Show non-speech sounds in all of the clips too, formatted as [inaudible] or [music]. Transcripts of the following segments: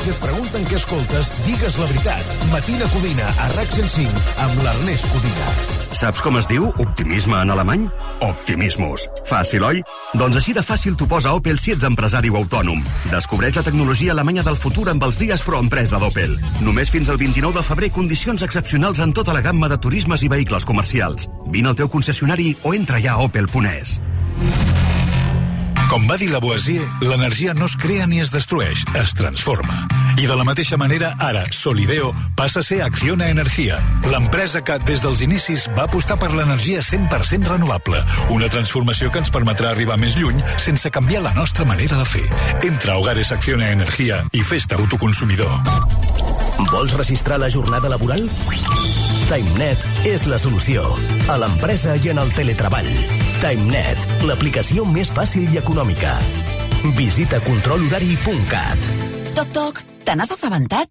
Si et pregunten què escoltes, digues la veritat. Matina Codina, a RAC 105, amb l'Ernest Codina. Saps com es diu optimisme en alemany? Optimismus. Fàcil, oi? Doncs així de fàcil t'ho posa Opel si ets empresari o autònom. Descobreix la tecnologia alemanya del futur amb els dies pro empresa d'Opel. Només fins al 29 de febrer condicions excepcionals en tota la gamma de turismes i vehicles comercials. Vine al teu concessionari o entra ja a opel.es. Com va dir Lavoisier, l'energia no es crea ni es destrueix, es transforma. I de la mateixa manera, ara, Solideo passa a ser Acciona Energia, l'empresa que, des dels inicis, va apostar per l'energia 100% renovable, una transformació que ens permetrà arribar més lluny sense canviar la nostra manera de fer. Entra a Hogares Acciona Energia i fes-te autoconsumidor. Vols registrar la jornada laboral? TimeNet és la solució. A l'empresa i en el teletreball. TimeNet, l'aplicació més fàcil i econòmica. Visita controlhorari.cat. Toc, toc, te n'has assabentat?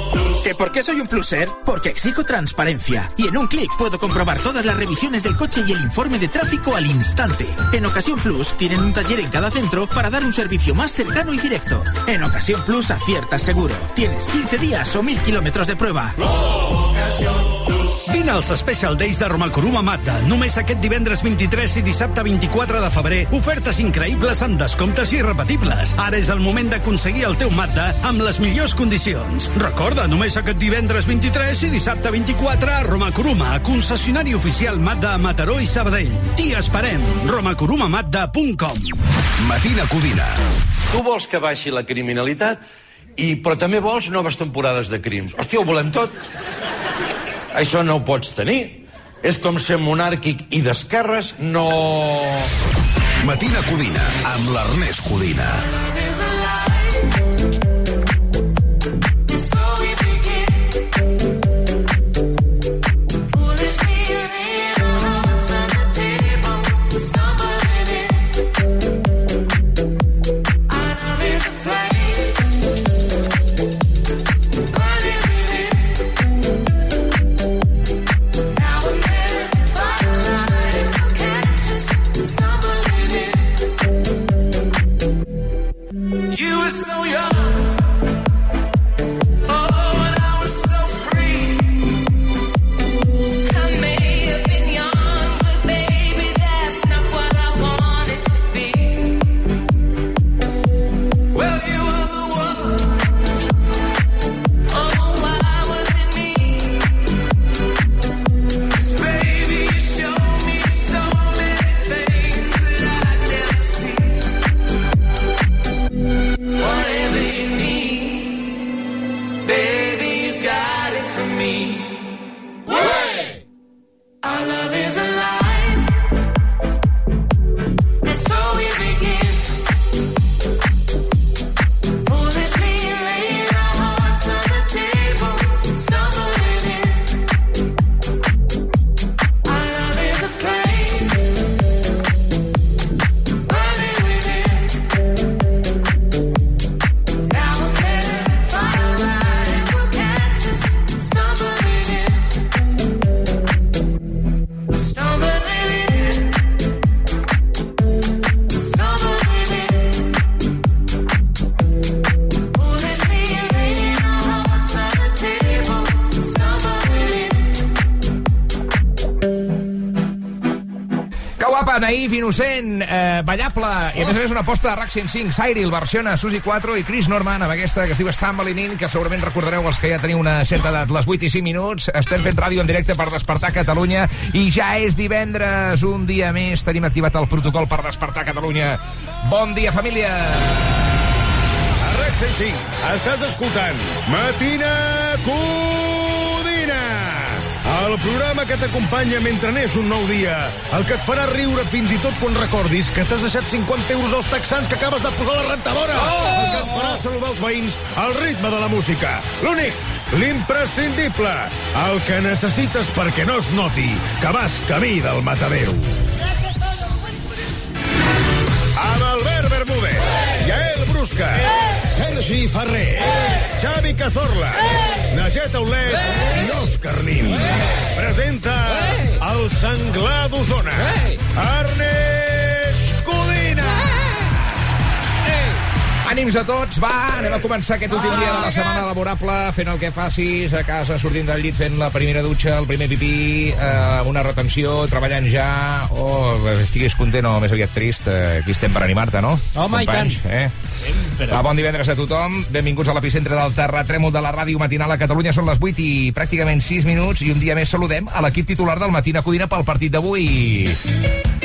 ¿Que por qué soy un pluser? Porque exijo transparencia. Y en un clic puedo comprobar todas las revisiones del coche y el informe de tráfico al instante. En Ocasión Plus tienen un taller en cada centro para dar un servicio más cercano y directo. En Ocasión Plus aciertas seguro. Tienes 15 días o 1000 kilómetros de prueba. Vine als Special Days de Romacorum a Mazda. Només aquest divendres 23 i dissabte 24 de febrer. Ofertes increïbles amb descomptes irrepetibles. Ara és el moment d'aconseguir el teu Mazda amb les millors condicions. Recorda, només aquest divendres 23 i dissabte 24 a Romacoruma, concessionari oficial Mazda a Mataró i Sabadell. T'hi esperem. romacorumamazda.com Matina Codina. Tu vols que baixi la criminalitat, i, però també vols noves temporades de crims. Hòstia, ho volem tot. Això no ho pots tenir. És com ser monàrquic i d'esquerres, no... Matina Codina, amb l'Ernest Codina. Innocent, eh, ballable, i a més a més una aposta de RAC 105, Cyril, versiona Susi 4 i Chris Norman amb aquesta que es diu Stumbling In, que segurament recordareu els que ja teniu una certa edat, les 8 i 5 minuts, estem fent ràdio en directe per despertar Catalunya. I ja és divendres, un dia més, tenim activat el protocol per despertar Catalunya. Bon dia, família! A RAC 105 estàs escoltant Matina Codina el programa que t'acompanya mentre n'és un nou dia. El que et farà riure fins i tot quan recordis que t'has deixat 50 euros als texans que acabes de posar a la rentadora. Oh! el que et farà saludar els veïns al ritme de la música. L'únic l'imprescindible, el que necessites perquè no es noti que vas camí del matadero. Amb Albert Bermúdez, Yael Brusca, Sergi Ferrer, Xavi Cazorla, Najet Aulet i Òscar Nin. Presenta el senglar d'Osona, Ernest Ànims a tots, va, anem a començar aquest últim dia de la setmana laborable, fent el que facis, a casa, sortint del llit, fent la primera dutxa, el primer pipí, eh, una retenció, treballant ja, o oh, estiguis content o més aviat trist, eh, aquí estem per animar-te, no? Home, i Companys, tant. Eh? Sempre. Va, bon divendres a tothom, benvinguts a l'epicentre del terratrèmol de la ràdio matinal a Catalunya, són les 8 i pràcticament 6 minuts, i un dia més saludem a l'equip titular del Matina Codina pel partit d'avui.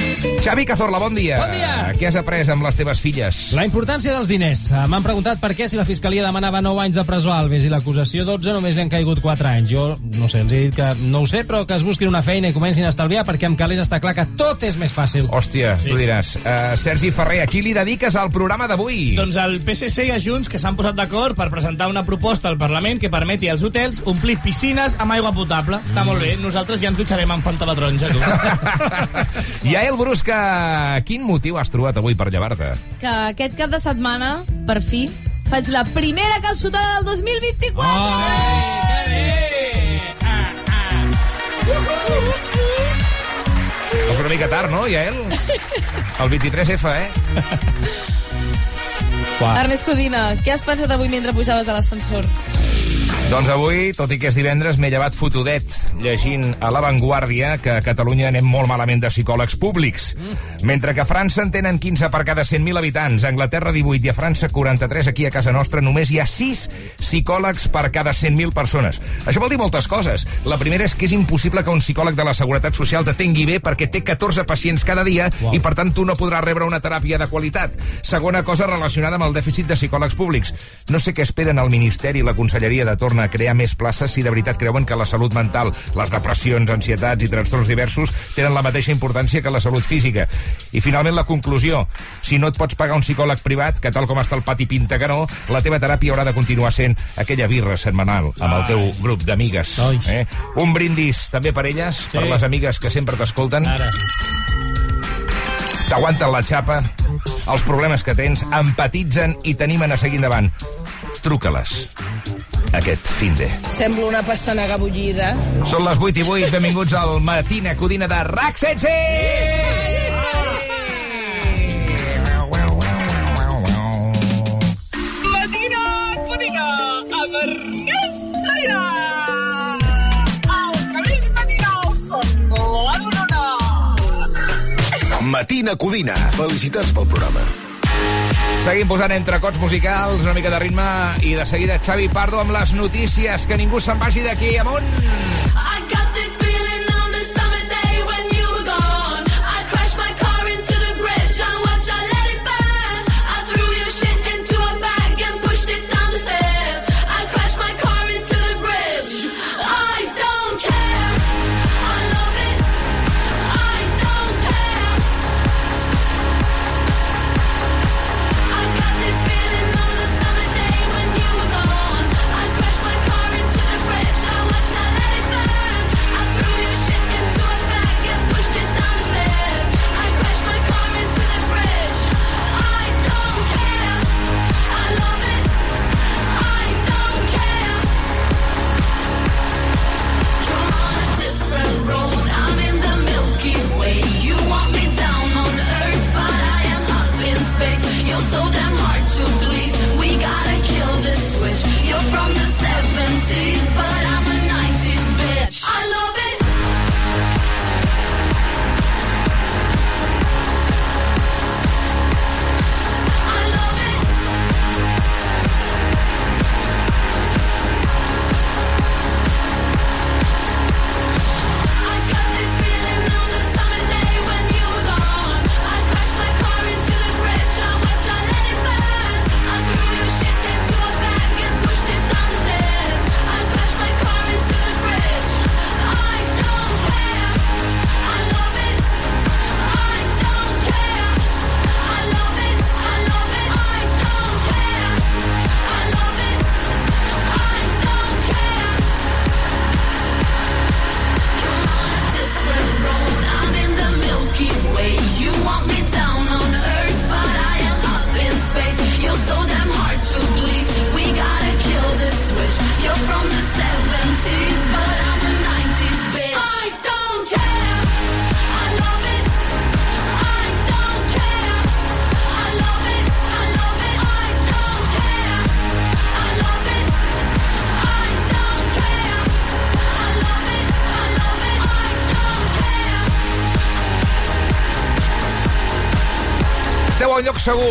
Xavi Cazorla, bon dia. Bon dia. Què has après amb les teves filles? La importància dels diners. M'han preguntat per què si la Fiscalia demanava 9 anys de presó a Alves i l'acusació 12 només li han caigut 4 anys. Jo, no sé, els he dit que no ho sé, però que es busquin una feina i comencin a estalviar perquè amb calés està clar que tot és més fàcil. Hòstia, sí. tu diràs. Uh, Sergi Ferrer, a qui li dediques al programa d'avui? Doncs el PSC i a Junts que s'han posat d'acord per presentar una proposta al Parlament que permeti als hotels omplir piscines amb aigua potable. Mm. Està molt bé, nosaltres ja ens dutxarem amb Fanta de taronja, tu. [laughs] Yael Brusca, quin motiu has trobat avui per llevar-te? que aquest cap de setmana, per fi, faig la primera calçotada del 2024! És una mica tard, no, Yael? [laughs] El 23F, eh? Ernest Codina, què has pensat avui mentre pujaves a l'ascensor? Doncs avui, tot i que és divendres, m'he llevat fotudet llegint a La Vanguardia que a Catalunya anem molt malament de psicòlegs públics. Mentre que a França en tenen 15 per cada 100.000 habitants, a Anglaterra 18 i a França 43, aquí a casa nostra només hi ha 6 psicòlegs per cada 100.000 persones. Això vol dir moltes coses. La primera és que és impossible que un psicòleg de la Seguretat Social t'atengui bé perquè té 14 pacients cada dia wow. i per tant tu no podràs rebre una teràpia de qualitat. Segona cosa relacionada amb el dèficit de psicòlegs públics. No sé què esperen el Ministeri i la Conselleria de torn a crear més places si de veritat creuen que la salut mental, les depressions, ansietats i trastorns diversos tenen la mateixa importància que la salut física. I finalment la conclusió. Si no et pots pagar un psicòleg privat, que tal com està el pati pinta que no, la teva teràpia haurà de continuar sent aquella birra setmanal amb el teu grup d'amigues. Eh? Un brindis també per elles, sí. per les amigues que sempre t'escolten. Ara. T'aguanten la xapa, els problemes que tens, empatitzen i t'animen a seguir endavant. Truca-les aquest fin de. Sembla una pastanaga bullida. Són les 8 i 8, benvinguts al Matina Codina de RAC 16! Matina Codina amb Ernest Codina. El camí matinal són la donona. Matina Codina. Felicitats pel programa. Seguim posant entrecots musicals, una mica de ritme, i de seguida Xavi Pardo amb les notícies. Que ningú se'n vagi d'aquí amunt.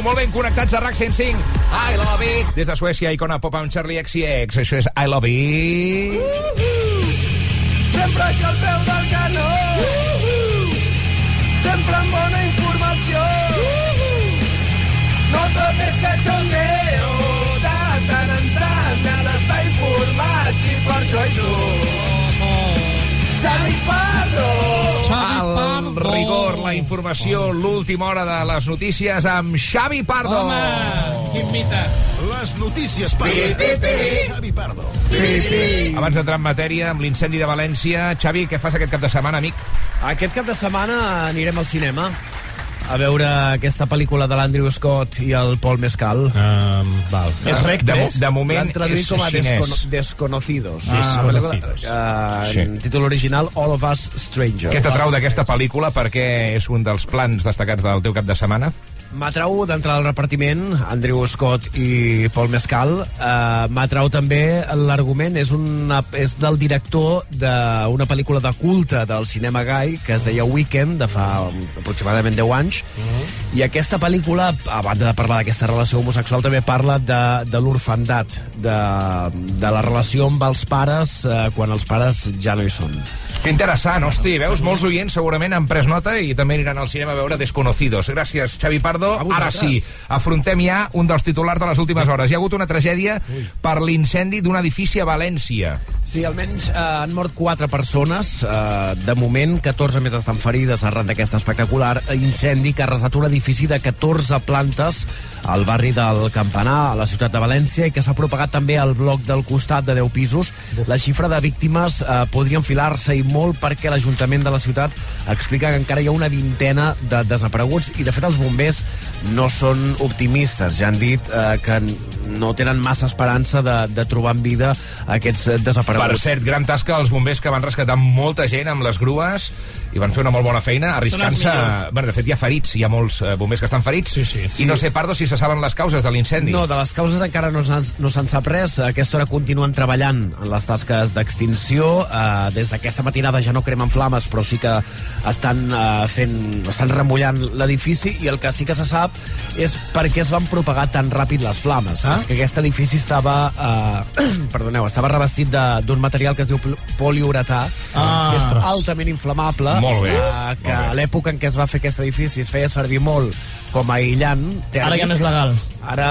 Molt ben connectats a RAC 105. I love it. Des de Suècia, icona pop amb Charlie XCX. Això és I love it. Sempre que al peu del canó Sempre amb bona informació No tot és cachondeo De tant en tant m'ha d'estar informat I per això hi soc Xavi Pardo la informació, l'última hora de les notícies amb Xavi Pardo. Home, quin mite. Les notícies per Pi, pi, pi. Xavi Pardo. Abans d'entrar en matèria, amb l'incendi de València, Xavi, què fas aquest cap de setmana, amic? Aquest cap de setmana anirem al cinema a veure aquesta pel·lícula de l'Andrew Scott i el Paul Mescal. Um, val. És rec, De de moment L'han traduït és com a descono Desconocidos. Ah, pel·lícula, Desconocidos. eh, Sí. En títol original, All of Us Strangers. Què t'atrau d'aquesta pel·lícula? Perquè és un dels plans destacats del teu cap de setmana? M'atrau d'entrar al repartiment Andrew Scott i Paul Mescal. Uh, M'atrau també l'argument, és, una, és del director d'una pel·lícula de culte del cinema gai que es deia Weekend, de fa aproximadament 10 anys. I aquesta pel·lícula, a banda de parlar d'aquesta relació homosexual, també parla de, de l'orfandat, de, de la relació amb els pares uh, quan els pares ja no hi són. Que interessant, hosti, veus? Molts oients segurament han pres nota i també aniran al cinema a veure Desconocidos. Gràcies, Xavi Pardo. Ara sí, afrontem ja un dels titulars de les últimes hores. Hi ha hagut una tragèdia per l'incendi d'un edifici a València. Sí, almenys eh, han mort 4 persones. Eh, de moment, 14 més estan ferides arran d'aquest espectacular incendi que ha arrasat un edifici de 14 plantes al barri del Campanar, a la ciutat de València, i que s'ha propagat també al bloc del costat de 10 pisos. La xifra de víctimes eh, podria enfilar-se i molt perquè l'Ajuntament de la ciutat explica que encara hi ha una vintena de desapareguts i, de fet, els bombers no són optimistes. Ja han dit eh, que no tenen massa esperança de, de trobar en vida aquests eh, desapareguts. Per cert, gran tasca als bombers que van rescatar molta gent amb les grues i van fer una molt bona feina arriscant-se... Bueno, de fet, hi ha ferits, hi ha molts eh, bombers que estan ferits sí, sí, i no sé, Pardo, si se saben les causes de l'incendi. No, de les causes encara no se'n no se'n sap res. A aquesta hora continuen treballant en les tasques d'extinció. Uh, des d'aquesta matinada ja no cremen flames, però sí que estan uh, fent, estan remullant l'edifici i el que sí que se sap és per què es van propagar tan ràpid les flames. Ah? És que aquest edifici estava, uh, [clears throat] perdoneu, estava revestit de- d'un material que es diu pol- poliuretà, Ah. que és Ostres. altament inflamable, Molt bé. uh, que Molt a l'època en què es va fer aquest edifici es feia servir molt com a aïllant tèrmic. Ara ja no és legal. Ara,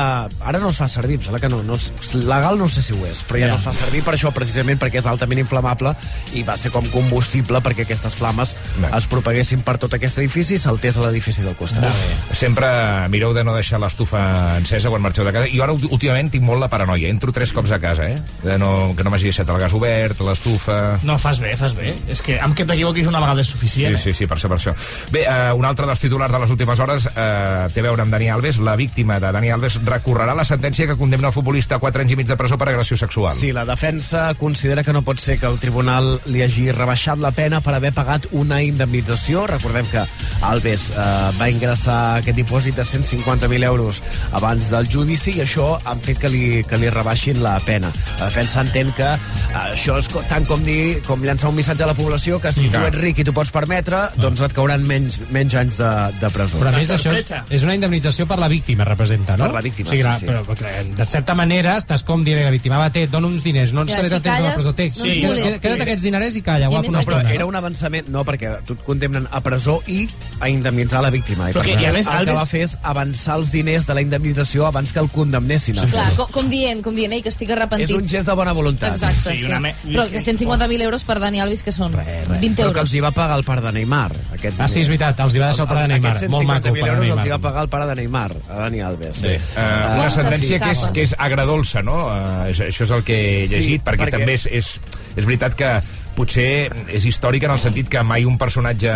ara no es fa servir, em sembla que no, no és, legal no sé si ho és, però ja, Ja. no es fa servir per això, precisament perquè és altament inflamable i va ser com combustible perquè aquestes flames es propaguessin per tot aquest edifici i saltés a l'edifici del costat. Sempre mireu de no deixar l'estufa encesa quan marxeu de casa. Jo ara últi- últimament tinc molt la paranoia. Entro tres cops a casa, eh? De no, que no m'hagi deixat el gas obert, l'estufa... No, fas bé, fas bé. És que amb que t'equivoquis una vegada és suficient. Sí, sí, sí, per això, per això. Bé, eh, un altre dels titulars de les últimes hores eh, té a veure amb Dani Alves. La víctima de Dani Alves recorrerà la sentència que condemna el futbolista a 4 anys i mig de presó per agressió sexual. Sí, la defensa considera que no pot ser que el tribunal li hagi rebaixat la pena per haver pagat una indemnització. Recordem que Alves eh, va ingressar aquest dipòsit de 150.000 euros abans del judici i això han fet que li, que li rebaixin la pena. La defensa entén que eh, això és tant com dir com llançar un missatge a la població que si tu ets ric i t'ho pots permetre, doncs et cauran menys, menys anys de, de presó. Però a més això és, és una indemnització per la víctima, representa, no? Per la víctima, sí, clar, sí, sí. Però, però, de certa manera estàs com dient a la víctima, va, té, dona uns diners, no ens quedes si a temps a la presó, té, no sí. molestis. queda't aquests diners i calla, guapo, No, però estona. era un avançament... No, perquè tu et condemnen a presó i a indemnitzar la víctima. Però per que- i a més, el que Alves- va fer és avançar els diners de la indemnització abans que el condemnessin. a Clar, com, com dient, com dient, ei, que estic arrepentit. És un gest de bona voluntat. Exacte, sí. Però que 150.000 euros per Dani Alves, que són 20 Però que euros. els hi va pagar el pare de Neymar. Aquests Ah, sí, és veritat, els hi va deixar el pare de Neymar. Aquests Molt maco, el 150.000 pare de euros els hi va pagar el pare de Neymar, a Dani Alves. Sí. Uh, una sentència que és, que és agradolça, no? Uh, això és el que he Sí, llegit, perquè, perquè- també és, és, és veritat que potser és històric en el sentit que mai un personatge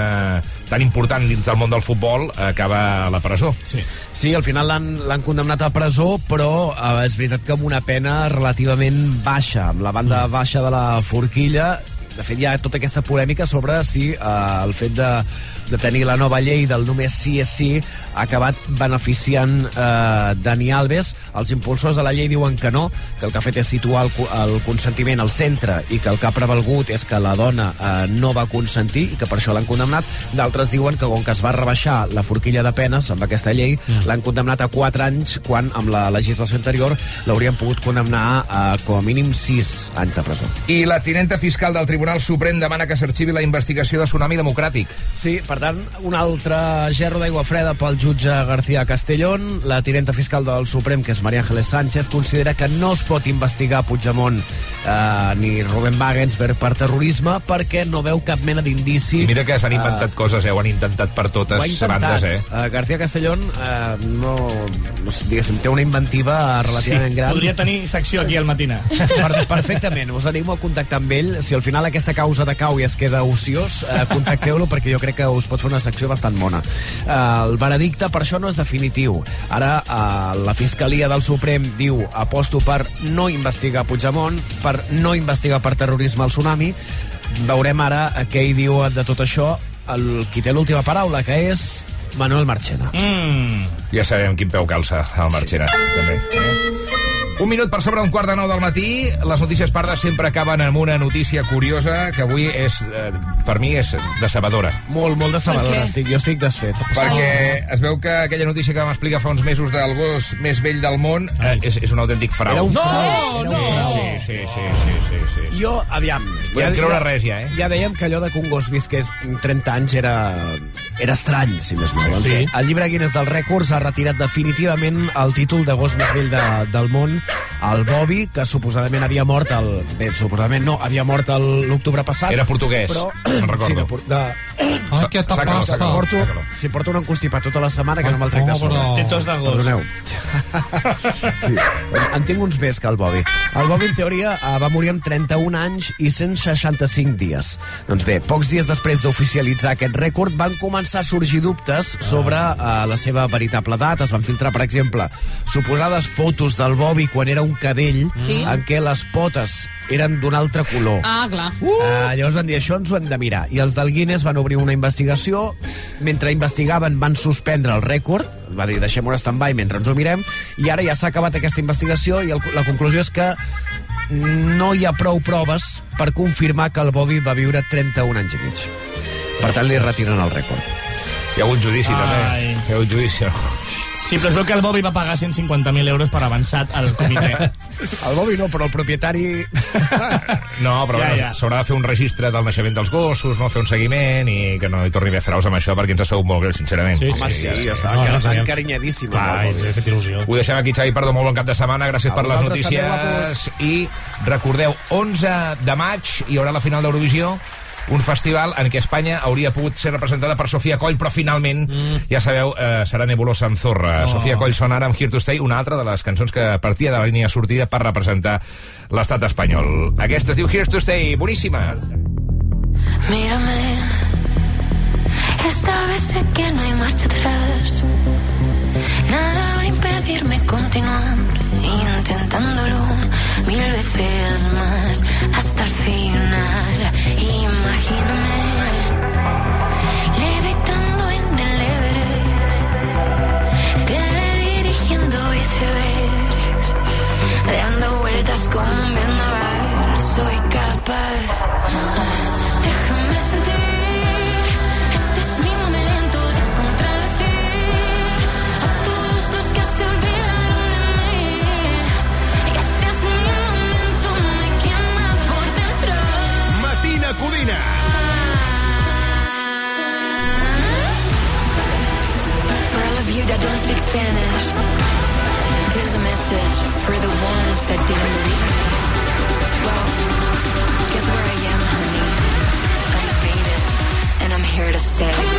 tan important dins del món del futbol acaba a la presó. Sí. Sí, al final l'han l'han condemnat a presó, però eh, és veritat que amb una pena relativament baixa, amb la banda Mm. baixa de la forquilla. De fet, hi ha tota aquesta polèmica sobre si eh, el fet de de tenir la nova llei del només sí és sí ha acabat beneficiant eh, Dani Alves. Els impulsors de la llei diuen que no, que el que ha fet és situar el, el consentiment al centre i que el que ha prevalgut és que la dona eh, no va consentir i que per això l'han condemnat. D'altres diuen que com que es va rebaixar la forquilla de penes amb aquesta llei, mm. l'han condemnat a 4 anys quan amb la legislació anterior l'haurien pogut condemnar a com a mínim 6 anys de presó. I la tinenta fiscal del Tribunal Suprem demana que s'arxivi la investigació de Tsunami Democràtic. Sí, per tant, un altre gerro d'aigua freda pel jutge García Castellón. La tinenta fiscal del Suprem, que és María Ángeles Sánchez, considera que no es pot investigar Puigdemont eh, ni Rubén Wagensberg per terrorisme perquè no veu cap mena d'indici... Mira que s'han inventat coses, eh? Ho han intentat per totes intentat. bandes, eh? Uh, García Castellón uh, no, no sé, diguéssim, té una inventiva relativament gran. Podria tenir secció aquí al Matina. [laughs] Per, perfectament, us animo a contactar amb ell. Si al final aquesta causa de cau i es queda ociós, eh, contacteu-lo perquè jo crec que us pot fer una secció bastant bona. Eh, el veredicte per això no és definitiu. Ara eh, la Fiscalia del Suprem diu aposto per no investigar Puigdemont, per no investigar per terrorisme al tsunami. Veurem ara eh, què hi diu de tot això el, qui té l'última paraula, que és Manuel Marchena. Mm. Ja sabem quin peu calça el Marchena, també. Eh? Un minut per sobre un quart de nou del matí. Les notícies pardes sempre acaben amb una notícia curiosa que avui és, eh, per mi, és decebedora. Molt, molt decebedora. Estic, jo estic desfet. Perquè es veu que aquella notícia que vam explicar fa uns mesos del gos més vell del món eh, és, és un autèntic frau. Era un no! frau, era un Sí, frau. Sí, sí, sí, sí, sí, sí. Jo, aviam... Podem creure res, ja, eh? Ja dèiem que allò de que un gos visqués 30 anys era, era estrany, si més no. Doncs Sí. El llibre Guinness dels Rècords ha retirat definitivament el títol de gos més vell de, del món el Bobby, que suposadament havia mort el... Bé, suposadament no, havia mort el- l'octubre passat. Era portuguès, però... me'n recordo. Sí, de, por- de... Ai, què Saca'l, passat? saca'l. Porto, si porto un encostipat tota la setmana que no me'l trec de sobre. Té tos de gos. Perdoneu. [laughs] sí. En tinc uns més que el Bobby. El Bobby, en teoria, eh, va morir amb 31 anys i 165 dies. Doncs bé, pocs dies després d'oficialitzar aquest rècord, van començar a sorgir dubtes sobre uh, la seva veritable edat. Es van filtrar, per exemple, suposades fotos del Bobby quan era un cadell Sí. en què les potes eren d'un altre color. Ah, clar. Uh, llavors van dir, això ens ho hem de mirar. I els del Guinness van obrir una investigació. Mentre investigaven van suspendre el rècord. Va dir, deixem-ho en stand-by mentre ens ho mirem. I ara ja s'ha acabat aquesta investigació i el, la conclusió és que no hi ha prou proves per confirmar que el Bobby va viure 31 anys i mig. Per tant, li retiren el rècord. Hi ha hagut judici, Ai. també. Hi ha hagut judici. Sí, però es veu que el Bobby va pagar 150.000 euros per avançat al comitè. [laughs] El Bobby no, però el propietari... [laughs] No, però Ja, ja. s'haurà de fer un registre del naixement dels gossos, no fer un seguiment i que no hi torni a fraus amb això perquè ens ha segut molt greu, sincerament. Sí, Home, sí, ja, ja està No, no, havíem- encarinyadíssim. Clar, ens he fet il·lusió. Ho deixem aquí, Xavi, perdó, molt bon cap de setmana, gràcies per les notícies. I recordeu, 11 de maig hi haurà la final d'Eurovisió, un festival en què Espanya hauria pogut ser representada per Sofia Coll, però finalment, mm. ja sabeu, eh, serà nebulosa amb zorra. Oh. Sofia Coll sona ara amb Here to Stay, una altra de les cançons que partia de la línia sortida per representar l'estat espanyol. Aquesta es diu Here to Stay, boníssima. Mírame, esta vez sé que no hay marcha atrás. Nada va a impedirme continuar intentándolo mil veces más hasta el final. Don't speak Spanish, this is a message for the ones that didn't believe me. Well, guess where I am, honey? Undefeated, and I'm here to stay.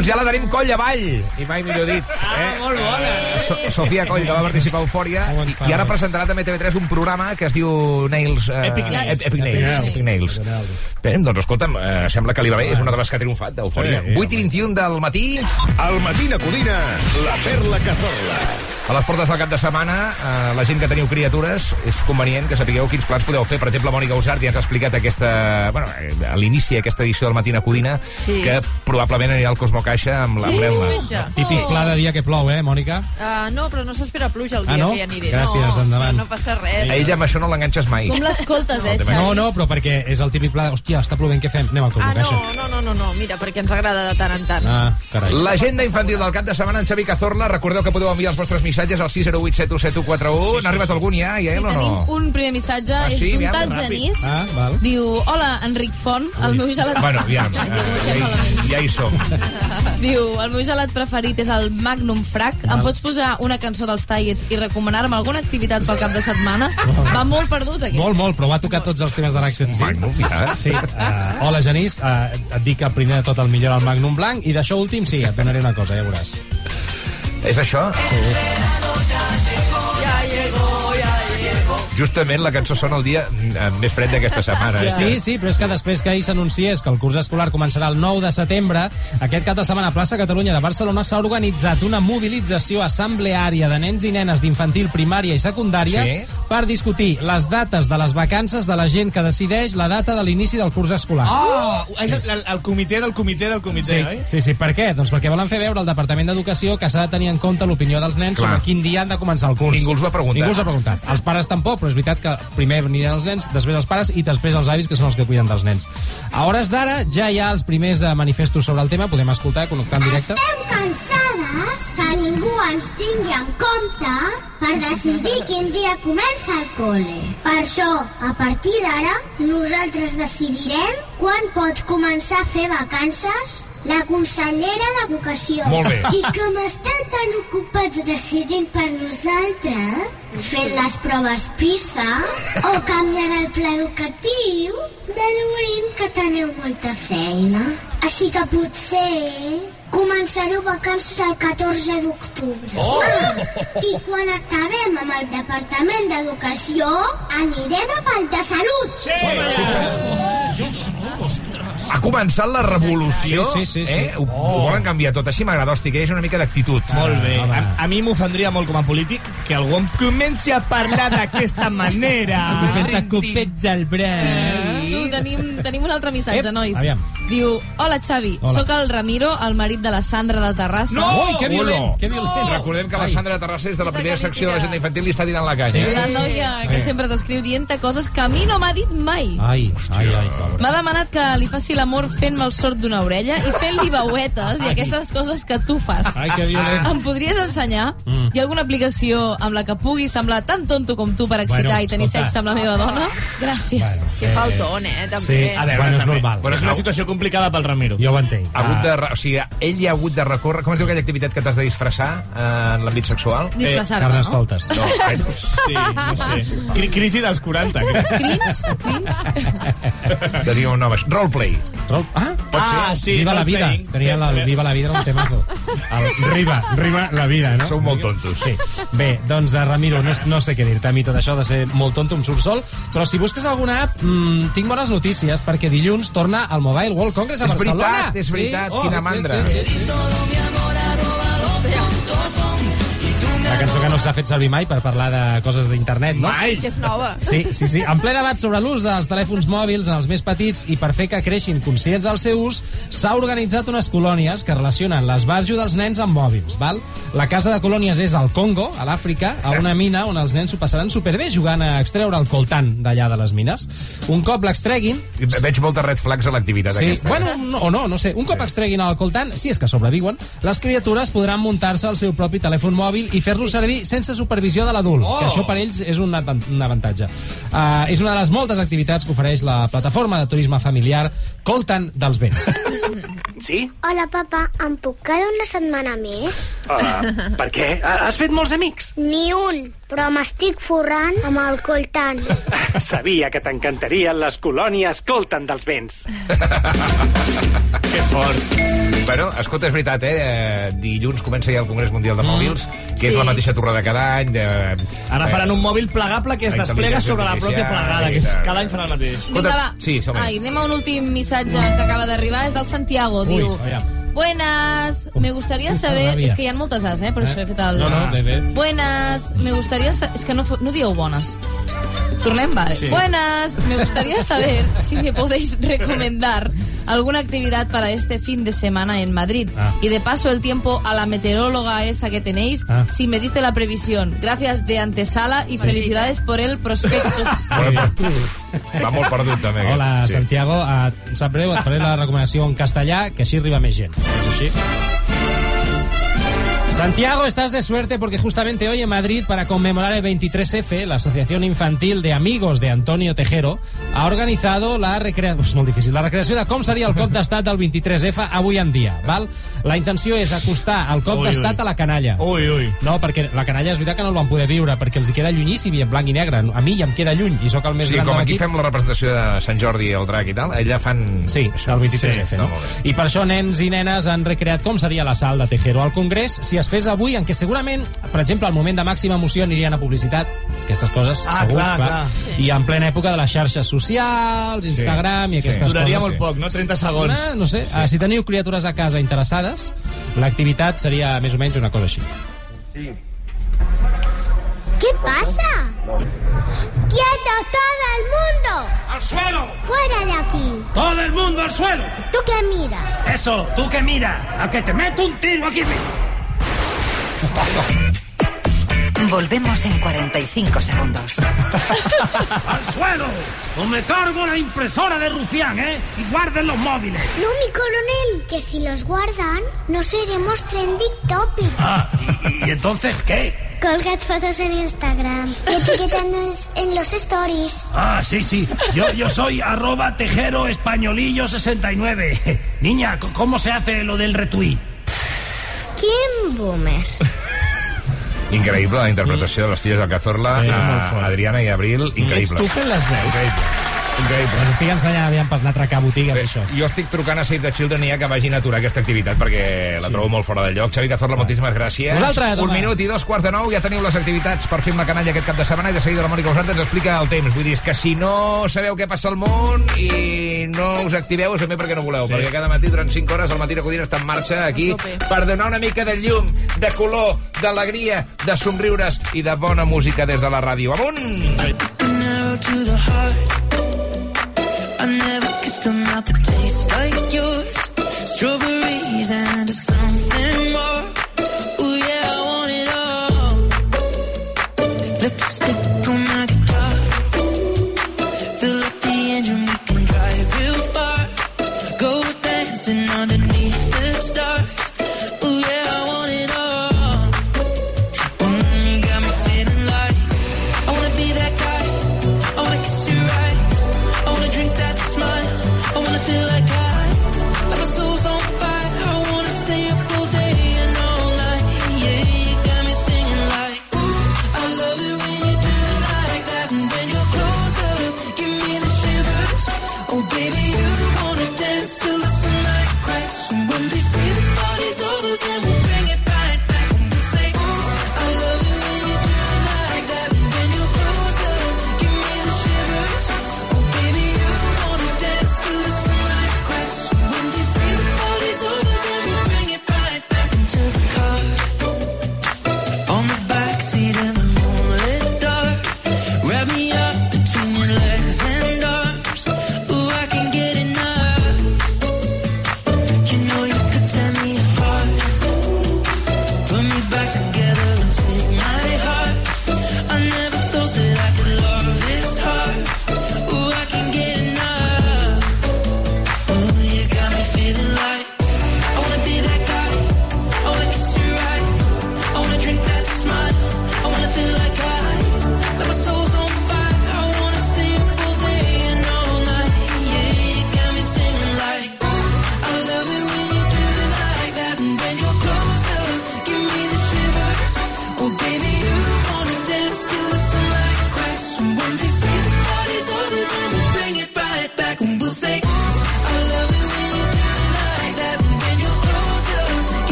Doncs ja la tenim coll avall, i mai millor dit. Eh? molt bona. So Sofia Coll, que va participar a Eufòria, i, ara presentarà també a TV3 un programa que es diu Nails... Eh, Epic Nails. Epic Nails. Epic Nails. Bé, doncs escolta'm, eh, sembla que li va bé, és una de les que ha triomfat d'Eufòria. Sí, 8 i 21 del matí. Al Matina Codina, la perla cazorla. A les portes del cap de setmana, eh, la gent que teniu criatures, és convenient que sapigueu quins plans podeu fer. Per exemple, Mònica Usart ja ens ha explicat aquesta, bueno, eh, a l'inici d'aquesta edició del Matina Codina, Sí. que probablement anirà al Cosmo Caixa amb la- l'Elna. diumenge. Típic pla de dia que plou, eh, Mònica? Uh, no, però no s'espera pluja el Ah, dia no? que hi aniré. Gràcies, no, endavant. No, no passa res. A ella amb això no l'enganxes mai. Com l'escoltes, eh, Xavi? No, no, però perquè és el típic pla de, hòstia, està plovent, què fem? Anem al Cosmo Ah, Caixa. no, no, no, no, no, mira, perquè ens agrada de tant en tant. Ah, carai. L'agenda infantil del cap de setmana en Xavi Cazorla. Recordeu que podeu enviar els vostres missatges al 608 717141. N'ha arribat algun ja, ja, o tenim no? un primer missatge, Ah, és sí? d'un Aviam, tal. Genís. Ah, val. Diu, hola, Enric Font, el meu gelat... Bueno, Ja, ja, eh, ja, ja, ja hi som. [laughs] Diu, el meu gelat preferit és el Magnum Frac. Em Val. pots posar una cançó dels Tigers i recomanar-me alguna activitat pel cap de setmana? Va molt perdut, aquest. Molt, molt, però va tocar tots els temes de l'Accent 5. Magnum, ja. Sí. Uh, hola, Genís. Uh, et dic que primer de tot el millor al Magnum Blanc i d'això últim sí, et donaré una cosa, ja veuràs. És això? Ja llego. Justament la cançó sona el dia eh, més fred d'aquesta setmana. eh? Sí, sí, però és que després que ahir s'anunciés que el curs escolar començarà el 9 de setembre, aquest cap de setmana a Plaça Catalunya de Barcelona s'ha organitzat una mobilització assembleària de nens i nenes d'infantil, primària i secundària Sí. per discutir les dates de les vacances de la gent que decideix la data de l'inici del curs escolar. Oh, és el, el, el comitè del comitè del comitè, Sí, oi? sí, sí, per què? Doncs perquè volen fer veure al Departament d'Educació que s'ha de tenir en compte l'opinió dels nens Clar. sobre quin dia han de començar el curs. Ningú els ho ha preguntat. Ningú els ha preguntat. Els pares tampoc, però és veritat que primer aniran els nens, després els pares i després els avis, que són els que cuiden dels nens. A hores d'ara ja hi ha els primers eh, manifestos sobre el tema, podem escoltar, connectar en directe. Estem cansades que ningú ens tingui en compte per decidir quin dia comença el col·le. Per això, a partir d'ara, nosaltres decidirem quan pot començar a fer vacances la consellera d'Educació. Molt bé. I com estan tan ocupats decidint per nosaltres, fent les proves PISA o canviant el pla educatiu, deduïm que teniu molta feina. Així que potser començareu vacances el 14 d'octubre. Oh! Ah, I quan acabem amb el Departament d'Educació, anirem a pel de Salut. Sí! Ha començat la revolució. Sí, sí, sí, sí. Eh? Ho, ho volen canviar tot. Així m'agrada, hosti, que hagi una mica d'actitud. Molt bé. Ah, A, a mi m'ofendria molt com a polític que algú em comenci a parlar d'aquesta [laughs] manera. Fent-te copets al braç. Tu, tenim, tenim un altre missatge, Ep, nois. aviam. Diu, hola Xavi, Hola. sóc el Ramiro, el marit de la Sandra de Terrassa. No! Ui, que violent, Hola. que violent. Recordem que la. Sandra Terrassés de la primera secció de l'agenda infantil li està tirant la canya. Sí. La noia que Sí. sempre t'escriu dient-te coses que a mi no m'ha dit mai. Ai, ai, ai. M'ha demanat que li faci l'amor fent-me el sord d'una orella i fent-li veuetes i aquestes coses que tu fas. Ai, que violent. Em podries ensenyar? Mm. Hi ha alguna aplicació amb la que pugui semblar tan tonto com tu per excitar Bueno, i tenir escolta. sexe amb la meva dona? Gràcies. Que faltón, eh, també. Sí, A veure, bueno, és també. normal. Però és una situació complicada pel Ramiro. Jo ho entenc. Ha hagut de, re- o sigui, ell hi ha hagut de recórrer... Com es diu aquella activitat que t'has de disfressar eh, en l'àmbit sexual? Disfressar-te, Carles no? Coltes. No, eh, Sí, no sé. Cri crisi dels 40. crec. Cringe? Cringe? tenia un nom. Roleplay. Rol... Ah, Pot ser? Ah, sí, Viva la vida. role-playing. Tenia la, el Viva la vida, era un temazo. [laughs] El Riva, Riva la vida, no? Sou molt tontos. Sí. Bé, doncs, eh, Ramiro, no, no sé què dir-te. A mi tot això de ser molt tonto em surt sol, però si busques alguna app, mmm, tinc bones notícies, perquè dilluns torna al Mobile World Congress a És Barcelona. veritat, és veritat, quina mandra. Sí, sí, sí. La cançó que no s'ha fet servir mai per parlar de coses d'internet, no? Mai. Que és nova. Sí, sí, sí. En ple debat sobre l'ús dels telèfons mòbils en els més petits i per fer que creixin conscients del seu ús, s'ha organitzat unes colònies que relacionen l'esbarjo dels nens amb mòbils. Val? La casa de colònies és al Congo, a l'Àfrica, a una mina on els nens s'ho passaran superbé jugant a extreure el coltant d'allà de les mines. Un cop l'extreguin... Veig moltes red flags a l'activitat Sí, aquesta. bueno, no, o no, no sé. Un cop extreguin el coltant, si és que sobreviuen, les criatures podran muntar-se el seu propi telèfon mòbil i fer-lo servir sense supervisió de l'adult, oh! que això per ells és un, un avantatge. Uh, és una de les moltes activitats que ofereix la plataforma de turisme familiar Coltan dels Vents. [laughs] Sí? Hola, papa, em puc quedar una setmana més? Uh, per què? Ha- Has fet molts amics? Ni un, però m'estic forrant amb el coltant. [laughs] Sabia que t'encantarien les colònies Coltan dels vents. [laughs] Que fort. Bueno, escolta, és veritat, eh? eh? Dilluns comença ja el Congrés Mundial de Mòbils, que és Sí. la mateixa torrada cada any. De, Ara faran un mòbil plegable que es desplega sobre la pròpia plegada, que cada any faran el mateix. Vinga, va. Sí, som Ai, anem a un últim missatge que acaba d'arribar, és del Santiago, Ui, diu... aviam. Buenas, me gustaría saber... És que hi ha moltes as, eh? Per això he fet el... No, no, bé, bé. Buenas, me gustaría saber... És que no, fo- no dieu bones. Tornem, vale. Sí. Buenas, me gustaría saber si me podéis recomendar alguna actividad para este fin de semana en Madrid. Ah. Y de paso el tiempo a la meteoróloga esa que tenéis, Ah. si me dice la previsión. Gracias de antesala y felicidades por el prospecto. [laughs] Bueno, però, va molt perdut, també. aquest. Hola, Sí. Santiago. Uh, em sap greu, et faré la recomanació en castellà, que així arriba més gent. És així? Santiago, estás de suerte porque justamente hoy en Madrid, para conmemorar el 23F, la Asociación Infantil de Amigos de Antonio Tejero ha organitzado la recreació... És molt difícil. La recreació de com seria el cop d'estat del 23F avui en dia. Val? La intenció és acostar el cop d'estat a la canalla. Ui, ui. No, perquè la canalla és veritat que no el van poder viure, perquè els hi queda llunyíssim i en blanc i negre. A mi ja em queda lluny i sóc el més Sí, gran com de aquí fem la representació de Sant Jordi i el drac i tal, allà fan... Sí, el 23F. Sí, no? I per això nens i nenes han recreat com seria la sal de Tejero al Congrés si es fes avui, en què segurament, per exemple, al moment de màxima emoció anirien a publicitat, aquestes coses, Ah, segur, clar, clar. i en plena època de les xarxes socials, Instagram i aquestes Duraria coses. molt poc, no? 30 segons. No, no sé, ah, si teniu criatures a casa interessades, l'activitat seria més o menys una cosa així. ¿Qué pasa? ¡Quieto todo el mundo! ¡Al suelo! ¡Fuera de aquí! ¡Todo el mundo al suelo! ¿Tú qué miras? Eso, tú que mira, a que te meto un tiro aquí. Volvemos en 45 segundos. [laughs] ¡Al suelo! O me cargo la impresora de Rufián, ¿eh? Y guarden los móviles. No, mi coronel, que si los guardan, no seremos trending topic. Ah, ¿y, y entonces qué? Colgad fotos en Instagram y etiquetándonos en los stories. Ah, sí, sí. Yo, yo soy arroba tejero españolillo 69. [laughs] Niña, ¿cómo se hace lo del retweet? ¿Quién boomer? Increïble la interpretació de les filles del Cazorla, Sí, a fort. Adriana i Abril, increïble. Ets tu fent les veus? Increïble. Increïble. Les estic ensenyant aviam per anar a atracar botigues, Bé, això. jo estic trucant a Save the Children i ja que vagin a aturar aquesta activitat perquè la Sí. trobo molt fora de lloc. Xavi Cazorla, moltíssimes gràcies. Vosaltres, Un home. minut i dos quarts de nou, ja teniu les activitats per fer amb la canalla aquest cap de setmana i de seguida la Mònica Usart ens explica el temps. Vull dir, és que si no sabeu què passa al món i no us activeu és també perquè no voleu, Sí. perquè cada matí durant 5 hores el matí de Codina està en marxa aquí per donar una mica de llum, de color, d'alegria, de somriures i de bona música des de la ràdio. Amunt! Narrow to the heart. I never kissed a mouth that tastes like yours. Strawberries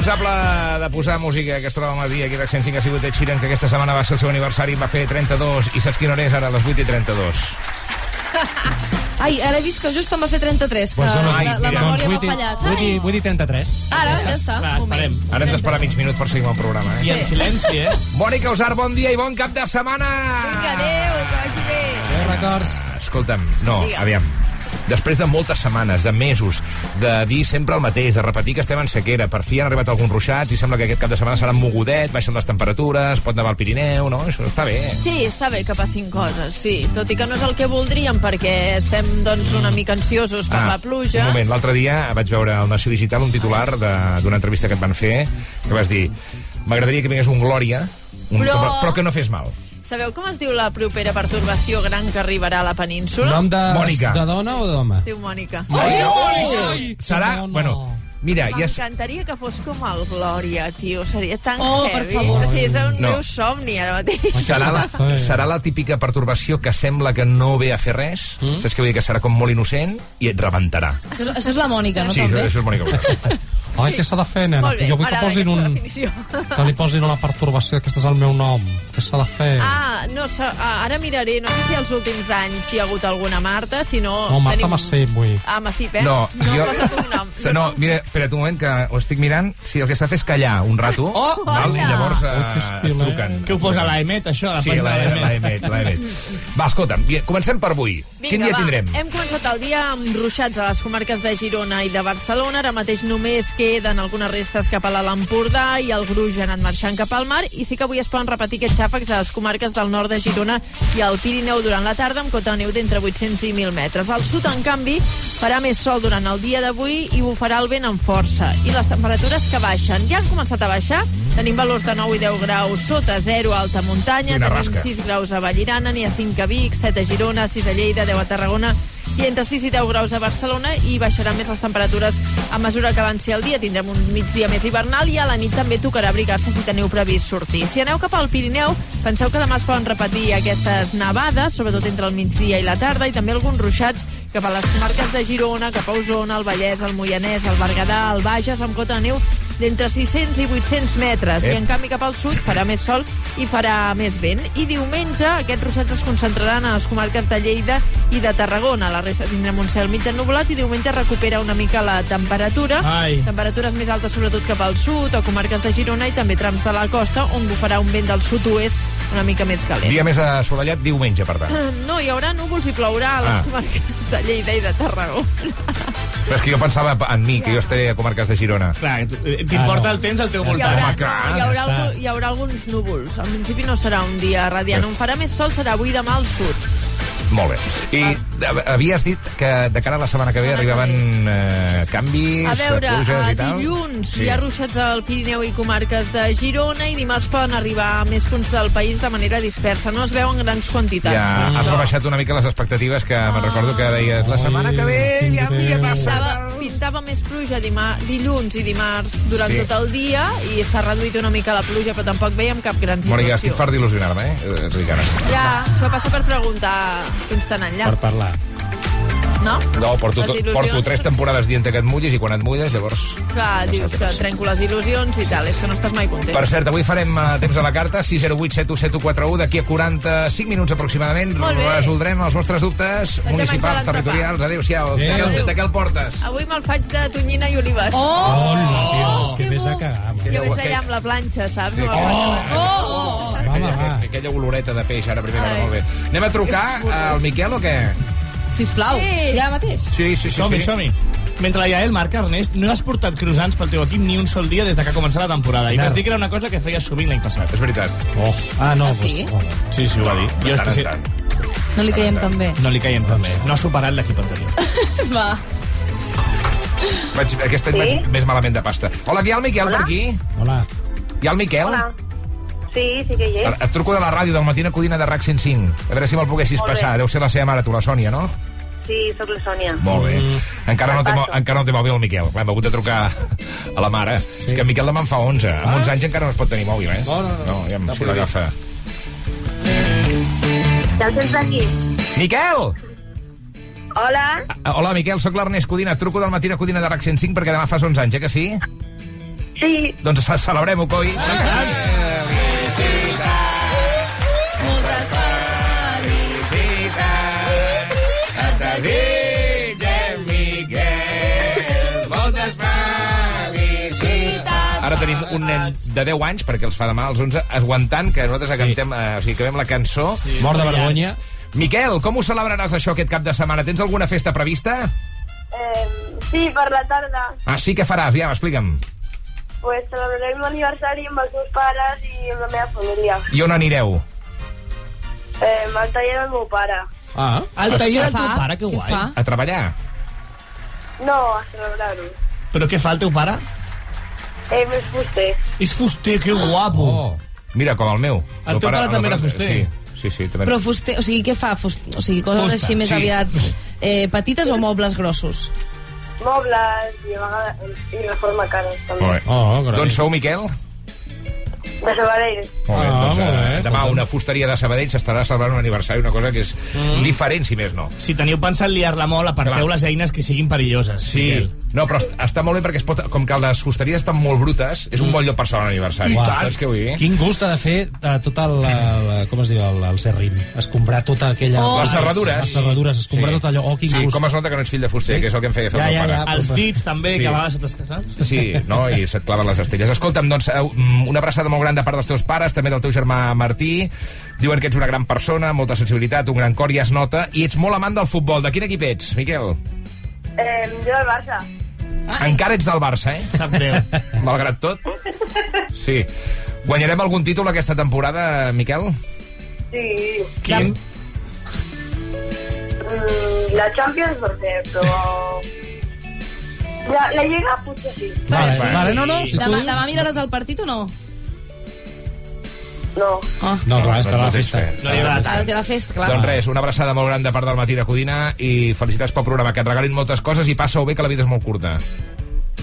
responsable de posar música que es troba a dia aquí de 105 ha sigut Ed Sheeran, que aquesta setmana va ser el seu aniversari, va fer 32, i saps quina hora és ara, a les 8 i 32? [laughs] Ai, ara he vist que just em va fer 33, que Pues la, no, la, ai, la mira. memòria Doncs m'ha i- fallat. Vull Ai, dir, vull dir 33. ara, ja està, un moment. Ara hem d'esperar mig minut per seguir amb el programa, eh? I en silenci, eh? [laughs] Mònica Usar, bon dia i bon cap de setmana! Vinga, adéu, que vagi bé. Adéu, records. Escolta'm, no, Digue'm. aviam. Després de moltes setmanes, de mesos, de dir sempre el mateix, de repetir que estem en sequera, per fi han arribat alguns ruixats i sembla que aquest cap de setmana serà mogudet, baixen les temperatures, pot nevar al Pirineu, no? Això està bé. Sí, està bé que passin coses, sí. Tot i que no és el que voldríem, perquè estem, doncs, una mica ansiosos per la pluja. Ah, Un moment, l'altre dia vaig veure al Nació Digital un titular d'una entrevista que et van fer, que vas dir, m'agradaria que vingués un Glòria, un, però... però que no fes mal. Sabeu com es diu la propera pertorbació gran que arribarà a la península? Nom de, Mònica. de dona o d'home? Es diu Mònica. Mònica! Serà, bueno, mira, ja... M'encantaria que fos com el Glòria, tio. Seria tan Oh, per heavy. favor. O sigui, és un No. meu somni ara mateix. Serà la, serà la típica pertorbació que sembla que no ve a fer res, mm? saps què vull dir? Que serà com molt innocent i et rebentarà. Això, és- això és la Mònica, no? sí, això, també? això és Mònica. Ai, què s'ha de fer, nena? Molt bé, jo vull que posin un... definició. Que li posin una pertorbació, aquest és el meu nom. Què s'ha de fer? Ah, no, ah, ara miraré, no sé si els últims anys hi ha hagut alguna Marta, si no... no, Marta tenim... Massip, vull. Ah, Massip, eh? No, no jo... posa tu nom. [laughs] Se- No, mira, espera't un moment, que ho estic mirant. Si el que s'ha de fer és callar un rato, Oh, val? i llavors Ui, que espilet. truquen. Què ho posa l'Aemet, això? La Sí, l'Aemet? l'Emet, l'Emet. Va, escolta'm, comencem per avui. Quin dia va. tindrem? Hem començat el dia amb ruixats a les comarques de Girona i de Barcelona. Ara mateix només queden algunes restes cap a l'Alt Empordà i el gruix ha anat marxant cap al mar. I sí que avui es poden repetir aquests xàfecs a les comarques del nord de Girona i al Pirineu durant la tarda amb cota de neu d'entre 800 i 1.000 metres. Al sud, en canvi, farà més sol durant el dia d'avui i bufarà el vent amb força. I les temperatures que baixen. Ja han començat a baixar. Tenim valors de 9 i 10 graus sota 0 a alta muntanya. Tenim rasca. 6 graus a Vallirana, n'hi ha 5 a Vic, 7 a Girona, 6 a Lleida, 10 a Tarragona i entre 6 i 10 graus a Barcelona i baixaran més les temperatures a mesura que avanci el dia. Tindrem un migdia més hivernal i a la nit també tocarà abrigar-se si teniu previst sortir. Si aneu cap al Pirineu, penseu que demà es poden repetir aquestes nevades, sobretot entre el migdia i la tarda, i també alguns ruixats cap a les comarques de Girona, cap a Osona, el Vallès, el Moianès, el Berguedà, el Bages, amb cota de neu d'entre 600 i 800 metres. Ep. I en canvi cap al sud farà més sol i farà més vent. I diumenge aquests ruixats es concentraran a les comarques de Lleida i de Tarragona. La resta tindrem un cel mig ennubulat i diumenge recupera una mica la temperatura. Ai. Temperatures més altes sobretot cap al sud o comarques de Girona i també trams de la costa on bufarà un vent del sud-oest una mica més calent. Dia més assolellat, diumenge, per tant. [clears throat] No, hi haurà núvols i plourà a les Ah. comarques de Lleida i de Tarragona. Però és que jo pensava en mi, que jo estaré a comarques de Girona. Clar, t'importa el temps al teu Hi voltant. haurà, Home, clar, hi, haurà hi haurà alguns núvols. En principi no serà un dia radiant. On farà més sol serà avui demà al sud. Molt bé. I eh, havies dit que de cara a la setmana que ve arribaven eh, canvis, A veure, pluges a i tal? dilluns hi ha ruixats al Pirineu i comarques de Girona i dimarts poden arribar a més punts del país de manera dispersa. No es veuen grans quantitats. Ja has Això. rebaixat una mica les expectatives que me'n recordo que deies la setmana que ve ja havia passat. Pintava més pluja dilluns i dimarts durant Sí. tot el dia i s'ha reduït una mica la pluja, però tampoc veiem cap gran Mònica, situació. estic fart d'il·lusionar-me, eh? Ara. Ja, això passa per preguntar fins tan enllà. Per parlar. No? No, porto, Les il·lusions- porto tres temporades dient que et mullis i quan et mulles, llavors... Clar, dius que trenco les il·lusions i tal, és que no estàs mai content. Per cert, avui farem uh, temps a la carta, 608 7141, d'aquí a 45 minuts aproximadament resoldrem els vostres dubtes Vaig a municipals, territorials. Adéu-siau. De, què de què el portes? Avui me'l faig de tonyina i olives. Hola, tio, que més a cagar. Jo veig allà amb la planxa, saps? No Oh! oh, oh, oh. Aquella, aquella oloreta de peix, ara a primera molt bé. Anem a trucar al Miquel o què? Sisplau, Sí. ja mateix. Sí, sí, sí. Som-hi, sí. som-hi. Mentre la Yael marca, Ernest, no has portat croissants pel teu equip ni un sol dia des de que ha començat la temporada. I vas dir que era una cosa que feies sovint l'any passat. És veritat. Oh. Ah, no. Ah, sí? Doncs, Sí, sí, ho va dir. De Jo és que sí, tant. No li caiem tan bé. no li caiem tan bé. No ha superat l'equip anterior. [laughs] Va. Vaig, aquest any Sí? vaig més malament de pasta. Hola, aquí hi ha el Miquel per aquí? Hola. Hi ha el Miquel? Hola. Sí, sí que hi és. Et truco de la ràdio del Matina Codina de RAC 105. A veure si me'l poguessis Molt bé. passar. Deu ser la seva mare, tu, la Sònia, no? Sí, sóc la Sònia. Molt bé. Encara no, té, mo- encara no té mòbil el Miquel. Hem hagut de trucar a la mare. Sí. És que en Miquel demà en fa 11. Amb 11 anys encara no es pot tenir mòbil, eh? No, no, no. No, ja, No si l'agafa. Ja el tens aquí. Miquel! Hola. Ah, Hola, Miquel, sóc l'Ernest Codina. Et truco del Matina Codina de RAC 105 perquè demà fas 11 anys, eh que sí? Sí. Doncs ce- celebrem-ho, coi. Moltes felicitats. Et desitgem, Miquel, moltes felicitats. Ara tenim un nen de 10 anys, perquè els fa demà als 11, aguantant que nosaltres sí. cantem, eh, o sigui, acabem la cançó. Sí, Mort de vergonya. Miquel, com ho celebraràs això aquest cap de setmana? Tens alguna festa prevista? Eh, sí, per la tarda. Ah, sí, què faràs? Ja, explica'm. Pues celebrarem l'aniversari amb els meus pares i amb la meva família. I on anireu? Eh, al taller del meu pare. Ah, El taller del teu fa? pare, que Què guai. fa? A treballar? No, a celebrar-ho. Però què fa el teu pare? Eh, més fuster. És fuster, que guapo. Oh. Mira, com el meu. El teu pare també era fuster? Sí, sí, sí. També. Però fuster, o sigui, què fa? Fust, o sigui, coses Fusta, així més sí. aviat eh, petites o mobles grossos? Mobles i a vegades i reforma cares, també. Oh, carai. Doncs sou Miquel? De Sabadell. Molt bé, Ah, doncs, molt bé, eh, demà una fusteria de Sabadell s'estarà celebrant un aniversari, una cosa que és mm. diferent, si més no. Si teniu pensat liar-la molt, aparteu Clar. les eines que siguin perilloses. Sí, Miquel. no, però est- està molt bé perquè es pot, com que les fusteries estan molt brutes, és un bon lloc per celebrar un aniversari. Uau. Saps què vull dir? Quin gust ha de fer eh, tot el, la, com es diu, el, el serrín? Escombrar tota aquella... Oh. Les serradures. Les serradures, escombrar Sí. tot allò. Oh, quin Sí, gust. com es nota que no ets fill de fuster, Sí? que és el que em feia fer Ja, el meu ja, pare. ja. Els dits, també, Sí. que a vegades se t'escasen. Sí, no? I se't claven les estelles. Escolta'm, doncs, eh, una abraçada molt gran de part dels teus pares, també del teu germà Martí. Diuen que ets una gran persona, molta sensibilitat, un gran cor, i es nota. I ets molt amant del futbol. De quin equip ets, Miquel? Eh, jo del Barça. Encara ets del Barça, eh? Sap greu. [laughs] Malgrat tot. Sí. Guanyarem algun títol aquesta temporada, Miquel? Sí. Quin? Mm, la Champions no sé, però... [laughs] La, la Lliga potser sí. Vale, sí. vale, no, no. Si Demà, demà miraràs el partit o no? No. Ah. No, clar, estarà a la tens festa. fe. No hi haurà Ah, té la festa, clar. Doncs res, una abraçada molt gran de part del Matí de Codina i felicitats pel programa, que et regalin moltes coses i passa-ho bé, que la vida és molt curta.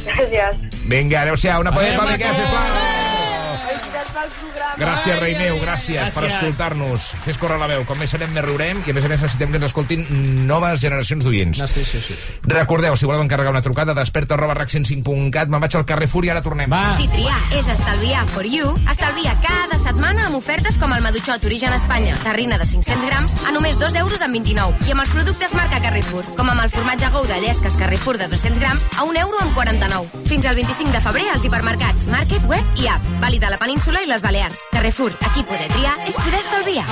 Gràcies. Vinga, adeu-siau, una podem per Miquel, sisplau. Felicitats pel programa. Gràcies, rei meu, gràcies, Gràcies. per escoltar-nos. Fes córrer la veu, com més serem, més riurem, i a més a més necessitem que ens escoltin noves generacions d'oients. No, sí, sí, sí. Recordeu, si voleu encarregar una trucada, desperta arroba rac105.cat, me'n vaig al carrer Fúria, ara tornem. Va. Si triar és estalviar for you, estalvia cada setmana amb ofertes com el Maduixot Origen Espanya, terrina de 500 grams, a només 2 euros amb 29. I amb els productes marca Carrefour, com amb el formatge Gouda Llesques Carrefour de 200 grams, a 1 euro amb 49. Fins al 25 de febrer als hipermercats, Market, Web i App. Vàlid a la península i les Balears. Carrefour, aquí poder triar és poder estalviar.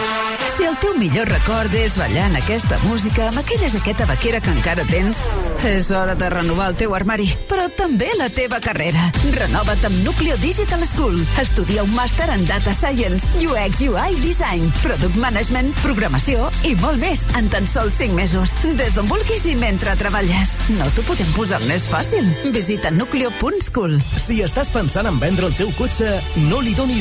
Si el teu millor record és ballant aquesta música amb aquella jaqueta vaquera que encara tens, és hora de renovar el teu armari, però també la teva carrera. Renova't amb Nucleo Digital School. Estudia un màster en Data Science, UX, UI, Design, Product Management, Programació i molt més en tan sols 5 mesos. Des d'on vulguis i mentre treballes. No t'ho podem posar més fàcil. Visita nucleo.school. Si estàs pensant en vendre el teu cotxe, no li donis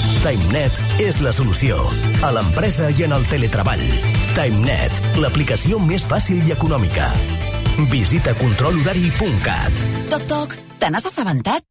TimeNet és la solució. A l'empresa i en el teletreball. TimeNet, l'aplicació més fàcil i econòmica. Visita controlhorari.cat. Toc, toc, te n'has assabentat?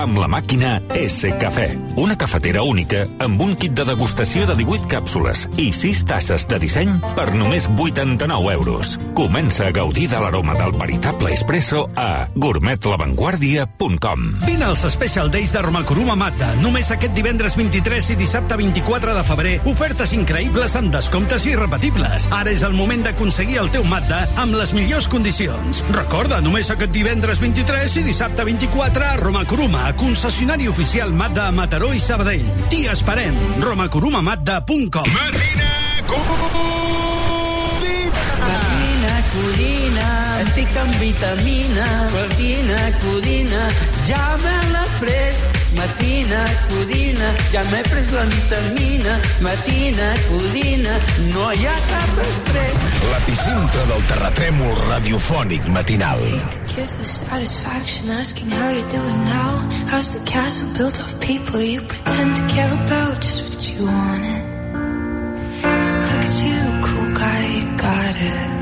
amb la màquina S Cafè. Una cafetera única amb un kit de degustació de 18 càpsules i 6 tasses de disseny per només 89 euros. Comença a gaudir de l'aroma del veritable espresso a gourmetlavanguardia.com. Vine als Special Days de Romakuruma Mazda. Només aquest divendres 23 i dissabte 24 de febrer. Ofertes increïbles amb descomptes irrepetibles. Ara és el moment d'aconseguir el teu Mazda amb les millors condicions. Recorda, només aquest divendres 23 i dissabte 24 a Concessionari oficial Mazda a Mataró i Sabadell. T'hi esperem. romakurumamazda.com Matina, codina, estic amb vitamina. Matina, codina, ja me l'he pres. Matina, codina, ja m'he pres la vitamina. Matina, codina, no hi ha cap estrès. L'epicentre del terratrèmol radiofònic matinal. Give the satisfaction asking how you're doing now. How's the castle built of people you pretend to care about? Just what you wanted. Look at you, cool guy, you got it.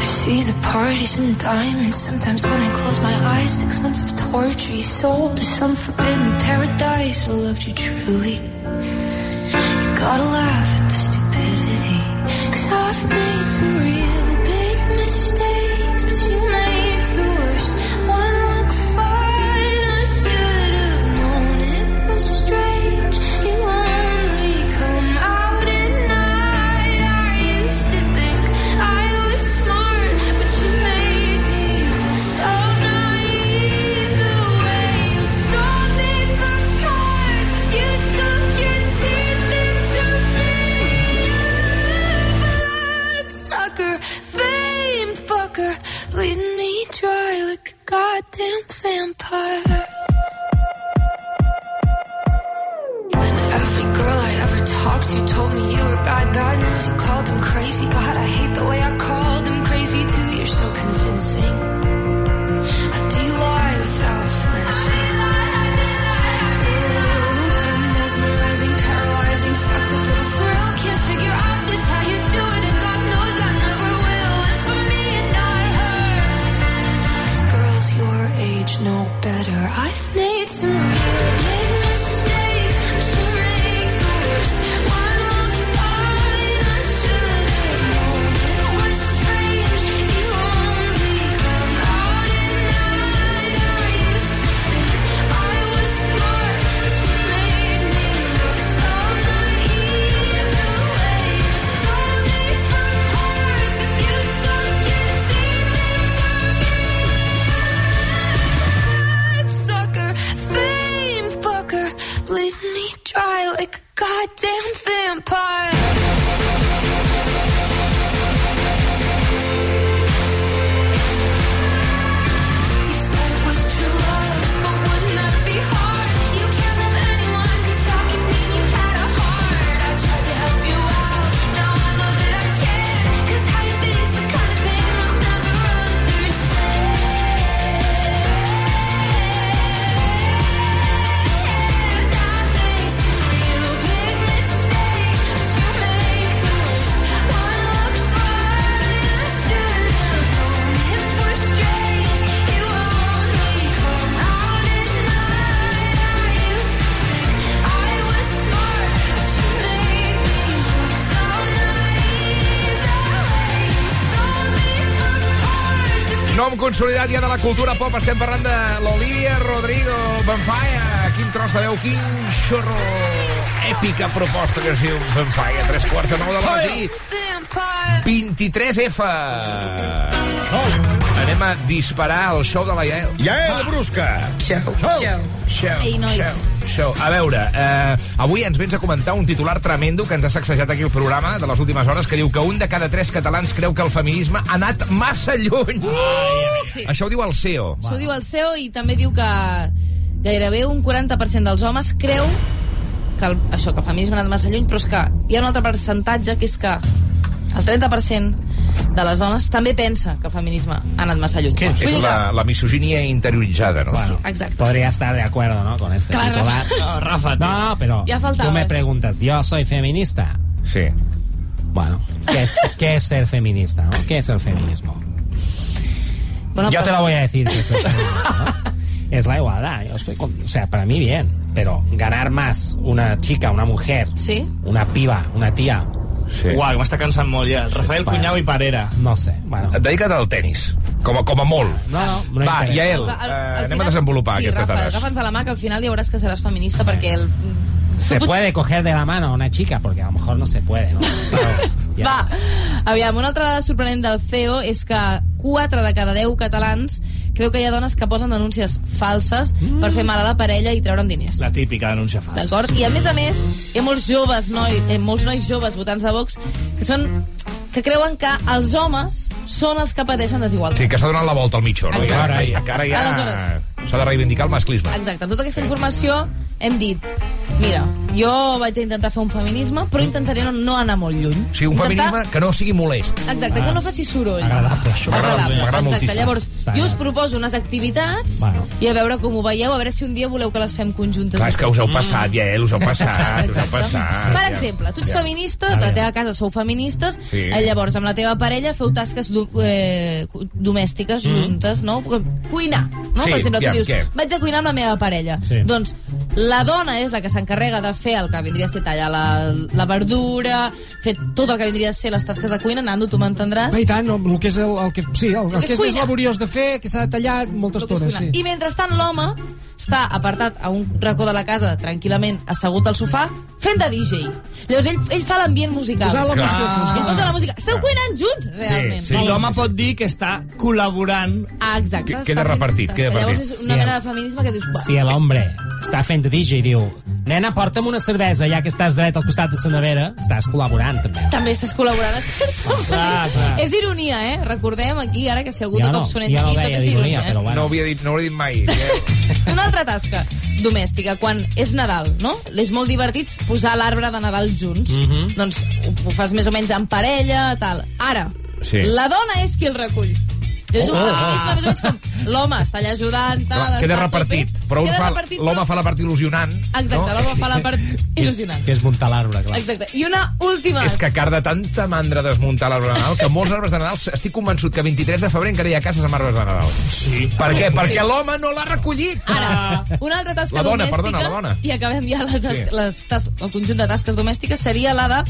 I see the parties and diamonds. Sometimes when I close my eyes, six months of torture you sold to some forbidden paradise. I loved you truly. You gotta laugh at the stupidity. Cause I've made some real big mistakes, but you make ja de la cultura pop. Estem parlant de l'Olivia Rodrigo Vampire. Quin tros de veu, quin xorro èpica proposta que es diu Vampire. Tres quarts de nou de la matí. vampire. 23F. Anem a disparar el show de la Yael. Yael Brusca. Show, show. Show, Ei, nois. show, show. A veure, eh, avui ens vens a comentar un titular tremendo que ens ha sacsejat aquí el programa de les últimes hores, que diu que un de cada tres catalans creu que el feminisme ha anat massa lluny. Sí. Això ho diu el CEO. Això ho diu el CEO i també diu que gairebé un 40% dels homes creu que el, això, que el feminisme ha anat massa lluny, però és que hi ha un altre percentatge que és que el 30% de les dones també pensa que el feminisme ha anat massa lluny. És Vull dir la, la misoginia interioritzada, ¿no? Bueno, Exacto. Podría estar de acuerdo, ¿no? Con este Claro. titular. [laughs] No, Rafa, tío. No, pero Ya tú faltabas. me preguntas, ¿yo soy feminista? Sí. Bueno, ¿qué es, qué es ser feminista, no? ¿Qué es el feminismo? Bueno, Yo pero- te lo voy a decir que es el feminismo, ¿no? Es la igualdad. Yo estoy con- o sea, para mí bien. Pero ganar más una chica, una mujer, Sí? una piba, una tía, Sí. Uau, m'està cansant molt ja. Rafael Bueno. Cunyau i Parera. no sé. Bueno, Dedica't al tenis, com a, com a molt. no, no, no Va, al eh, anem final- a desenvolupar sí, aquestes Rafa, dades. agafa'ns de la mà que al final ja veuràs que seràs feminista perquè el... Se puede coger de la mano a una chica, porque a lo mejor no se puede, ¿no? Pero, ya. Va, aviam, una altra dada sorprenent del CEO és que 4 de cada 10 catalans creu que hi ha dones que posen denúncies falses Mm. per fer mal a la parella i treure'n diners. La típica denúncia falsa. D'acord? I a més a més, hi ha molts joves, noi, eh, molts nois joves votants de Vox que són que creuen que els homes són els que pateixen desigualtat. Sí, que s'ha donat la volta al mitjó, no? Exacte. que ara ja s'ha de reivindicar el masclisme. Exacte, amb tota aquesta informació hem dit mira, jo vaig a intentar fer un feminisme però intentaré no, no anar molt lluny. O sigui, un feminisme que no sigui molest. Exacte, que no faci soroll. Agradable, això m'agrada- Agradable, m'agrada Exacte, moltíssim. llavors, Està jo us proposo unes activitats Bueno. i a veure com ho veieu, a veure si un dia voleu que les fem conjuntes. Clar, és que us heu passat, ja, eh? Us heu passat, us heu passat. Per exemple, tu ets Ja. feminista, A a la teva casa sou feministes, Sí. eh, llavors amb la teva parella feu tasques do, eh, domèstiques Mm. juntes, no? Cuinar, no? Sí, per exemple, tu ja, dius, què? vaig a cuinar amb la meva parella. Sí. Doncs la dona és la que s'encarrega de fer el que vindria a ser tallar la, la verdura, fer tot el que vindria a ser les tasques de cuina, Nando, tu m'entendràs. I tant, no, el que és el, el que, sí, el, el, que és que és laboriós de fer, que s'ha de tallar molta El estona, sí. I mentrestant l'home està apartat a un racó de la casa, tranquil·lament, assegut al sofà, fent de DJ. Llavors ell, ell fa l'ambient musical. Posant la música fons. Ell posa la música. Esteu cuinant junts, realment. I l'home pot dir que està col·laborant. Ah, exacte. Que- queda repartit, queda Llavors repartit. és una Sí, mena el- de feminisme que dius... Si l'home està fent de DJ i diu nena, porta'm una cervesa, ja que estàs dret al costat de la nevera, estàs col·laborant, també. també estàs col·laborant. Clar, [laughs] clar. És ironia, eh? Recordem aquí, ara, que si algú Ja de no, cop sonés ja no aquí, deia és d'ironia, ironia, eh? però bueno. No ho havia dit, no ho he dit mai. Ja. [laughs] Una altra tasca domèstica, quan és Nadal, no? És molt divertit posar l'arbre de Nadal junts. Mhm. Doncs ho, ho fas més o menys en parella, tal. Ara, Sí. la dona és qui el recull. És un Oh, oh, oh. feminisme més o menys com l'home està allà ajudant, tal... Clar, queda repartit, però un Queda fa, l'home però- fa la part il·lusionant. Exacte, no? l'home fa la part [laughs] il·lusionant. Que és muntar l'arbre, clar. Exacte. I una última... És que a car de tanta mandra desmuntar l'arbre de Nadal, que molts arbres de Nadal, estic convençut que 23 de febrer encara hi ha cases amb arbres de Nadal. Sí. Per què? Sí. Perquè l'home no l'ha recollit. Ara, una altra tasca La dona, domèstica, perdona, la dona. i acabem ja la tasca, Sí. les tas el conjunt de tasques domèstiques, seria la de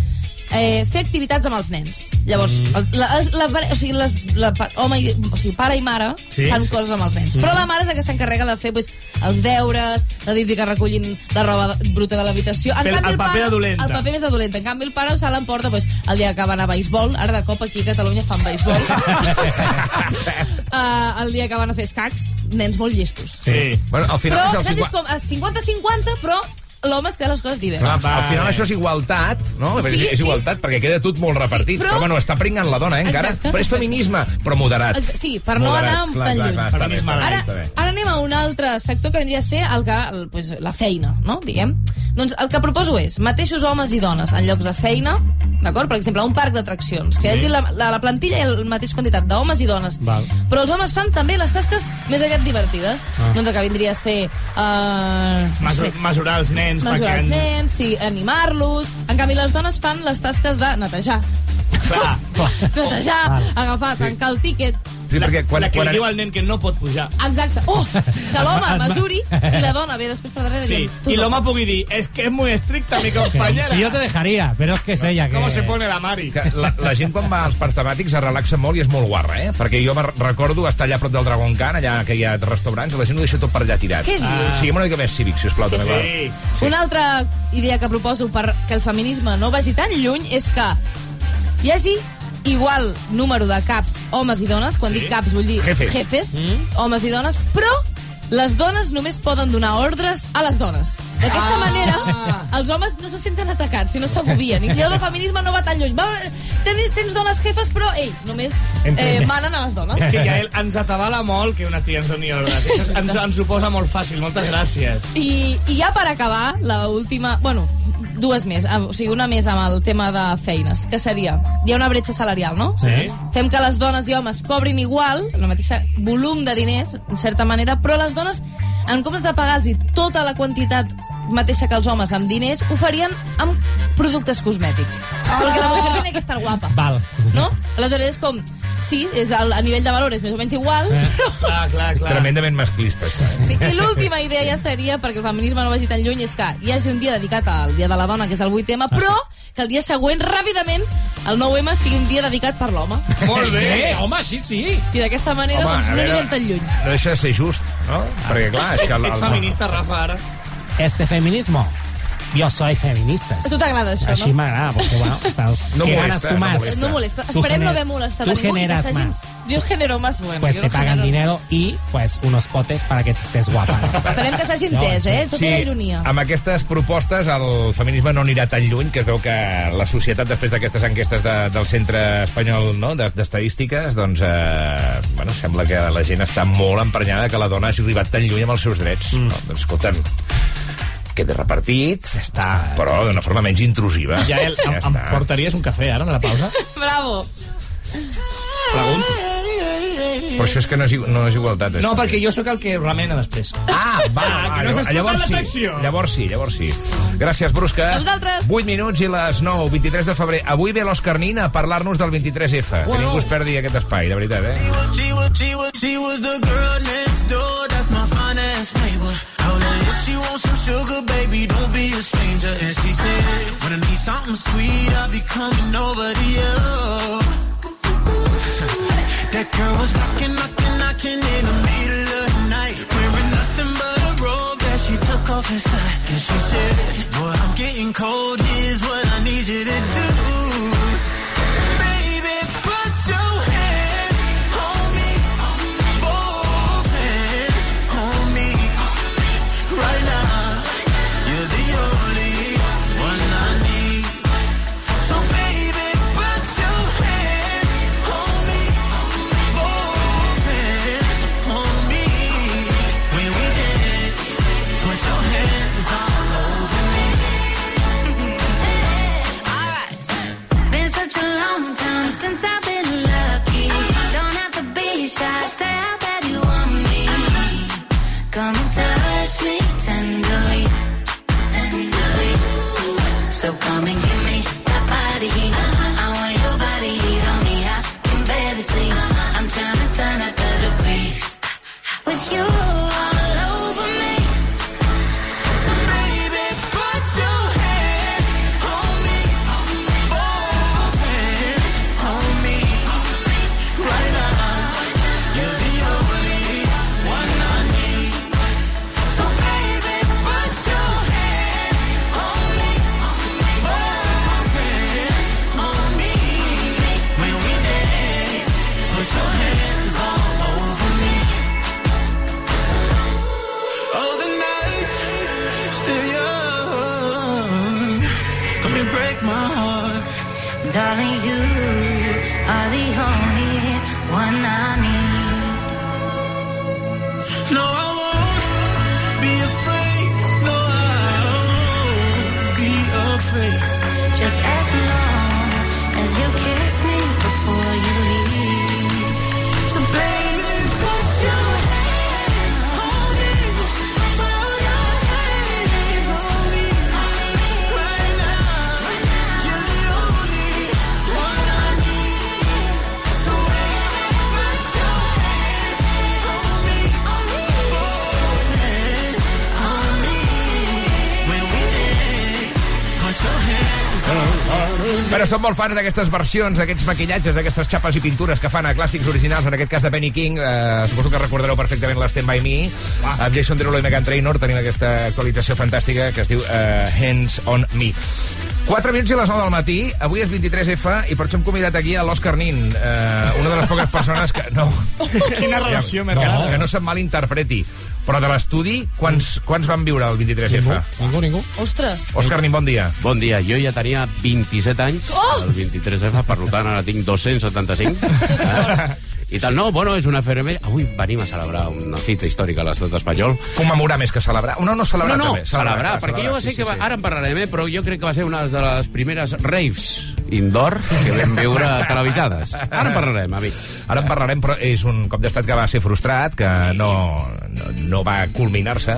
eh, fer activitats amb els nens. Llavors, Mm. el, la, la, pare- o sigui, les, la, home i, o sigui, pare i mare Sí. fan coses amb els nens. Mm. Però la mare és la que s'encarrega de fer pues, els deures, de dir-los que recullin la roba bruta de l'habitació. En Fer el canvi, paper pare, de dolenta. El paper més de dolenta. En canvi, el pare se l'emporta pues, el dia que va anar a beisbol. Ara, de cop, aquí a Catalunya fan beisbol. uh, [laughs] el dia que van a fer escacs, nens molt llestos. Sí. Bueno, al final Però, és el saps, és com a 50-50, però l'home es queda les coses diverses. Clar, al final això és igualtat, no? Sí, és, és sí. igualtat, perquè queda tot molt repartit. Sí, però- però... bueno, està pringant la dona, eh, encara. Exacte, però és exacte. feminisme, però moderat. Ex- Sí, per no Moderat. anar clar, tan clar, lluny. Clar, està bé, Feminisme està bé, Ara, ara anem a un altre sector que vindria a ser el que, el, pues, la feina, no? Diguem. Doncs el que proposo és mateixos homes i dones en llocs de feina, d'acord? Per exemple, a un parc d'atraccions, que hi hagi la, la, la plantilla i la mateixa quantitat d'homes i dones. Val. Però els homes fan també les tasques més aviat divertides. Ah. Doncs el que vindria a ser... Uh, Mesu mesurar els nens mesurar perquè... els nens, sí, animar-los. En canvi, les dones fan les tasques de netejar. Clar. [laughs] Netejar, agafar, tancar el tíquet. Sí, perquè quan, la que quan, li diu al nen que no pot pujar. Exacte. Oh, que [laughs] l'home mesuri i la dona ve després per darrere Sí, tu y no. l'home pugui dir, es que es muy estricta mi compañera. Si yo te dejaría, pero es que es ella que... ¿Cómo se pone la Mari? que la, la gent quan va als parcs temàtics es relaxa molt i és molt guarra, eh? Perquè jo me recordo estar allà a prop del Dragon Khan, allà que hi ha restaurants, la gent ho deixa tot per allà tirat. Què dius? Siguem una mica més cívics, sisplau, també. Sí. va. Una altra idea que proposo per que el feminisme no vagi tan lluny és que hi hagi igual número de caps, homes i dones, quan Sí. dic caps vull dir Jefes. homes i dones, però les dones només poden donar ordres a les dones. D'aquesta Ah. manera, els homes no se senten atacats, sinó s'agobien. I el feminisme no va tan lluny. Va, tens, tens dones jefes, però, ei, només eh, manen a les dones. És que ja ell ens atabala molt que una tia ens doni ordres. Ens, ens, ens ho posa molt fàcil. Moltes gràcies. I, I ja per acabar, la última... Bueno, dues més. Ah, O sigui, una més amb el tema de feines, que seria... Hi ha una bretxa salarial, no? Sí. Fem que les dones i homes cobrin igual, el mateix volum de diners, en certa manera, però les dones, en comptes de pagar-los tota la quantitat mateixa que els homes amb diners, ho farien amb productes cosmètics. Perquè la mujer tiene que estar guapa. Val. No? Aleshores és com... Sí, és el, a nivell de valor és més o menys igual, Eh. Clar, clar, clar. Tremendament masclistes. Sí, I l'última idea ja seria, perquè el feminisme no vagi tan lluny, és que hi hagi un dia dedicat al Dia de la Dona, que és el 8M, però que el dia següent, ràpidament, el 9M sigui un dia dedicat per l'home. Molt bé. Eh, home, sí, sí. I d'aquesta manera, Home, doncs, no anirem tan lluny. No deixa de ser just, no? Perquè, clar, és que... El, Ets feminista, Rafa, ara. Este feminismo. Yo soy feminista. A tu t'agrada això, Així no? m'agrada, perquè, bueno, [laughs] estàs... No ¿Qué molesta, ganas tú no más? molesta. No molesta. Tú Esperem no gener- haver molestat tú a ningú. i que generas s'hagin- más. Jo genero más, bueno. Pues jo te no pagan genero- dinero y pues unos potes para que estés guapa. ¿no? [laughs] Esperem que s'hagi entès, eh? Tota la ironia. amb aquestes propostes el feminisme no anirà tan lluny que es veu que la societat, després d'aquestes enquestes de, del Centre Espanyol no, de- d'Estadístiques, doncs, eh, bueno, sembla que la gent està molt emprenyada que la dona hagi arribat tan lluny amb els seus drets. Mm. No? Doncs, escolta'm, queda repartit, està, però d'una forma menys intrusiva. Ja, el, em, em portaries un cafè ara, a la pausa? [laughs] Bravo. Pregunto. Però això és que no és, no és igualtat. No, això. perquè jo sóc el que remena després. Ah, va, [laughs] Ah, va, que no llavors la sí, llavors sí, llavors sí. Gràcies, Brusca. A vosaltres. 8 minuts i les 9, 23 de febrer. Avui ve l'Òscar Nin a parlar-nos del 23F. Que ningú es perdi aquest espai, de veritat, eh? She was, she was, she was the girl next door. That's my finance neighbor. She wants some sugar, baby, don't be a stranger. And she said, when I need something sweet, I'll be coming over to you. [laughs] that girl was knocking, knocking, knocking in the middle of the night, wearing nothing but a robe that she took off inside. And she said, boy, I'm getting cold. Here's what I need you to do. Baby, molt fans d'aquestes versions, d'aquests maquillatges, d'aquestes xapes i pintures que fan a clàssics originals, en aquest cas de Benny King. Eh, suposo que recordareu perfectament l'Stand By Me. Amb Jason Derulo i Megan Trainor tenim aquesta actualització fantàstica que es diu eh, Hands On Me. 4 minuts i les 9 del matí. Avui és 23F i per això hem convidat aquí a l'Òscar Nin, eh, una de les poques persones que... No, [laughs] Quina relació que, rara. que no se'n malinterpreti. Però de l'estudi, quants, quants van viure el 23F? Ningú, ningú. Ostres. Òscar Nin, bon dia. Bon dia, jo ja tenia 27 anys, Oh! el 23F, per tant ara tinc 275. [laughs] Eh? I tal, no, bueno, és una efemèride. Avui venim a celebrar una fita històrica a l'estat espanyol. Commemorar més que celebrar. No, no, celebrar no, no, també. celebrar, clar, perquè jo va sí, ser sí, que va, sí. ara en parlarem, eh, però jo crec que va ser una de les primeres raves indoor que vam veure televisades. Ara en parlarem, amic. Ara en parlarem, però és un cop d'estat que va ser frustrat, que no, no, no va culminar-se.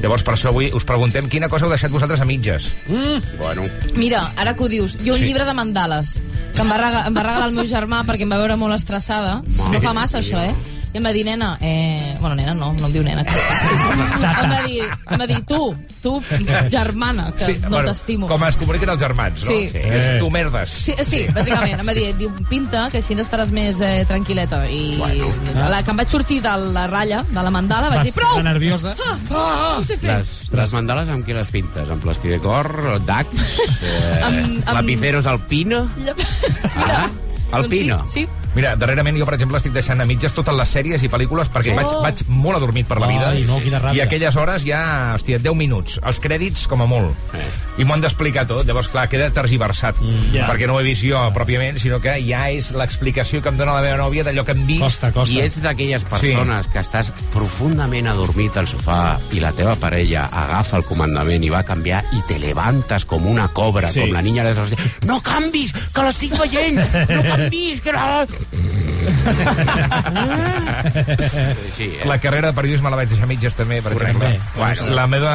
Llavors, per això avui us preguntem quina cosa heu deixat vosaltres a mitges. Mm. Bueno. Mira, ara que ho dius, jo un Sí. llibre de mandales que em va, regalar, em va regalar el meu germà perquè em va veure molt estressada. No fa massa, això, eh? I em va dir, nena, eh... Bueno, nena no, no em diu nena. Xata. Em va dir, em va dir tu, tu, germana, que sí, no t'estimo. Com es comuniquen els germans, no? Sí. És tu merdes. Sí, sí, bàsicament. Em va dir, diu, pinta, que així estaràs més eh, tranquil·leta. I bueno. la, que em vaig sortir de la ratlla, de la mandala, vaig dir, prou! Està nerviosa. Ah, ah, ho sé fer. Les, les mandales amb què les pintes? Amb plastidecor, dacs, eh, Amb- amb- lapiceros alpino? [laughs] Ah, alpino. Doncs sí, sí. Mira, darrerament jo, per exemple, estic deixant a mitges totes les sèries i pel·lícules perquè Sí. vaig, vaig molt adormit per la vida. Ai, no, quina ràbia. I aquelles hores ja, hòstia, 10 minuts. Els crèdits, com a molt. Eh. I m'ho han d'explicar tot. Llavors, clar, queda tergiversat. Mm, ja. Perquè no ho he vist jo pròpiament, sinó que ja és l'explicació que em dona la meva nòvia d'allò que hem vist. Costa, costa. I ets d'aquelles persones sí. que estàs profundament adormit al sofà i la teva parella agafa el comandament i va canviar i te levantes com una cobra, Sí. com la niña de esos... No canvis, que l'estic veient! No canvis, que... la-" Sí, eh? La carrera de periodisme la vaig deixar a mitges també, per Correcte. exemple. Bueno, la meva...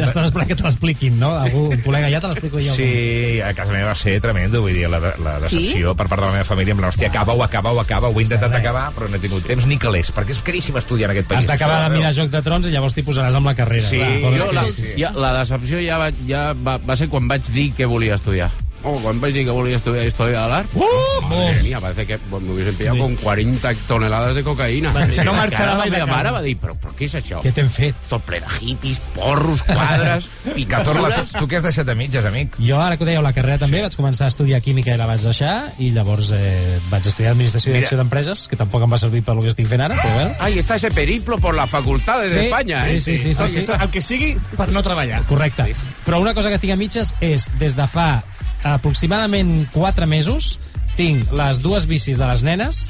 Ja estàs esperant que te l'expliquin, no? Algú, un col·lega, ja te l'explico jo. Sí, a casa meva va ser tremendo, vull dir, la, la decepció Sí? per part de la meva família, amb la hòstia, acaba-ho, acaba-ho, acaba ho he intentat acabar, però no he tingut temps ni calés, perquè és caríssim estudiar en aquest país. Has d'acabar de mirar Joc de Trons i llavors t'hi posaràs amb la carrera. Sí, Clar, jo la, sí, sí. ja, la decepció ja, va, ja va, va ser quan vaig dir que volia estudiar. Oh, quan vaig dir que volia estudiar Historia de l'Art, uh, madre mía, parece que bueno, me hubiesen pillado con 40 toneladas de cocaïna. No La marxarà mai de de la casa. mare va dir, però, però què és això? Què t'hem fet? Tot ple de hippies, porros, quadres, picadures... tu, tu què has deixat de mitges, amic? Jo, ara que ho dèieu, la carrera també, vaig començar a estudiar química i la vaig deixar, i llavors eh, vaig estudiar administració i direcció d'empreses, que tampoc em va servir per lo que estic fent ara, però bueno. Ai, està ese periplo por las facultades Sí, de España, eh? sí, sí, sí, sí, sí. El que sigui per no treballar. Correcte. Però una cosa que tinc a mitges és, des de fa aproximadament 4 mesos, tinc les dues bicis de les nenes,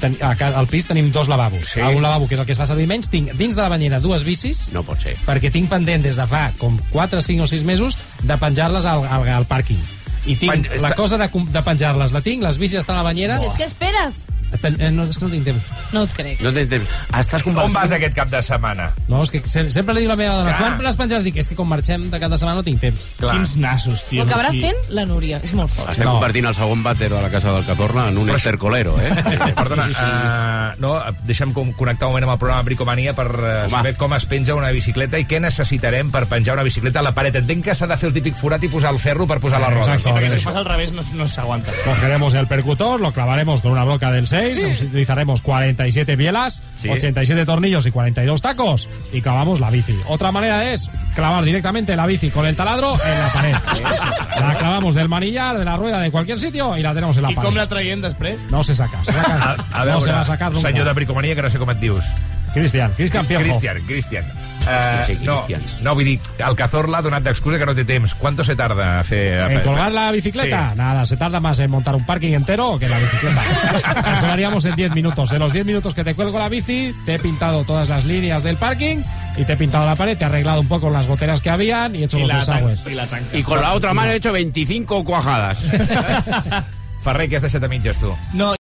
ten, a al pis tenim dos lavabos. Sí. Un lavabo, que és el que es fa servir menys, tinc dins de la banyera dues bicis, No pot ser. perquè tinc pendent des de fa com 4, 5 o 6 mesos de penjar-les al, al, al pàrquing. I tinc Pen- la cosa de, de penjar-les, la tinc, les bicis estan a la banyera... És que esperes. Ten, eh, no, és que no tinc temps. No et crec. No tens temps. Estàs On convençut... vas aquest cap de setmana? No, és que se- sempre li dic la meva dona, Clar. quan les penjaràs? Dic, és que com marxem de cap de setmana no tinc temps. Clar. Quins nassos, tio. Ho acabarà o sigui, fent la Núria. És molt fort. Estem No. convertint el segon vàter de la casa del Cazorla en un estercolero, eh? [laughs] Perdona, Sí, sí, sí. uh, no, deixa'm com- connectar un moment amb el programa Bricomania per uh, saber com es penja una bicicleta i què necessitarem per penjar una bicicleta a la paret. Entenc que s'ha de fer el típic forat i posar el ferro per posar les rodes. Exacto. Perquè si ho fas al revés no, no s'aguanta. Cogeremos el percutor, lo clavaremos con una broca del 6, utilizaremos 47 bielas, Sí. 87 tornillos y 42 tacos y clavamos la bici. Otra manera es clavar directamente la bici con el taladro en la pared. [laughs] La clavamos del manillar, de la rueda, de cualquier sitio y la tenemos en la I com pared. la traiem després? No se saca, se saca. A, a no veure, se va a sacar nunca. senyor de Bricomania, que no sé com et dius. Cristian, Cristian Piejo. Cristian, Cristian. Uh, no, no, vull dir, el Cazorla ha donat d'excusa que no té temps. ¿Cuánto se tarda a fer... ¿En colgar la bicicleta? Nada, se tarda más en montar un parking entero que la bicicleta. [laughs] Eso lo haríamos en 10 minutos. En los 10 minutos que te cuelgo la bici, te he pintado todas las líneas del parking y te he pintado la pared, te he arreglado un poco las goteras que habían y he hecho I los la, desagües. Y con la otra mano he hecho 25 cuajadas. [laughs] Ferrer, què has deixat a mitges, tu? No,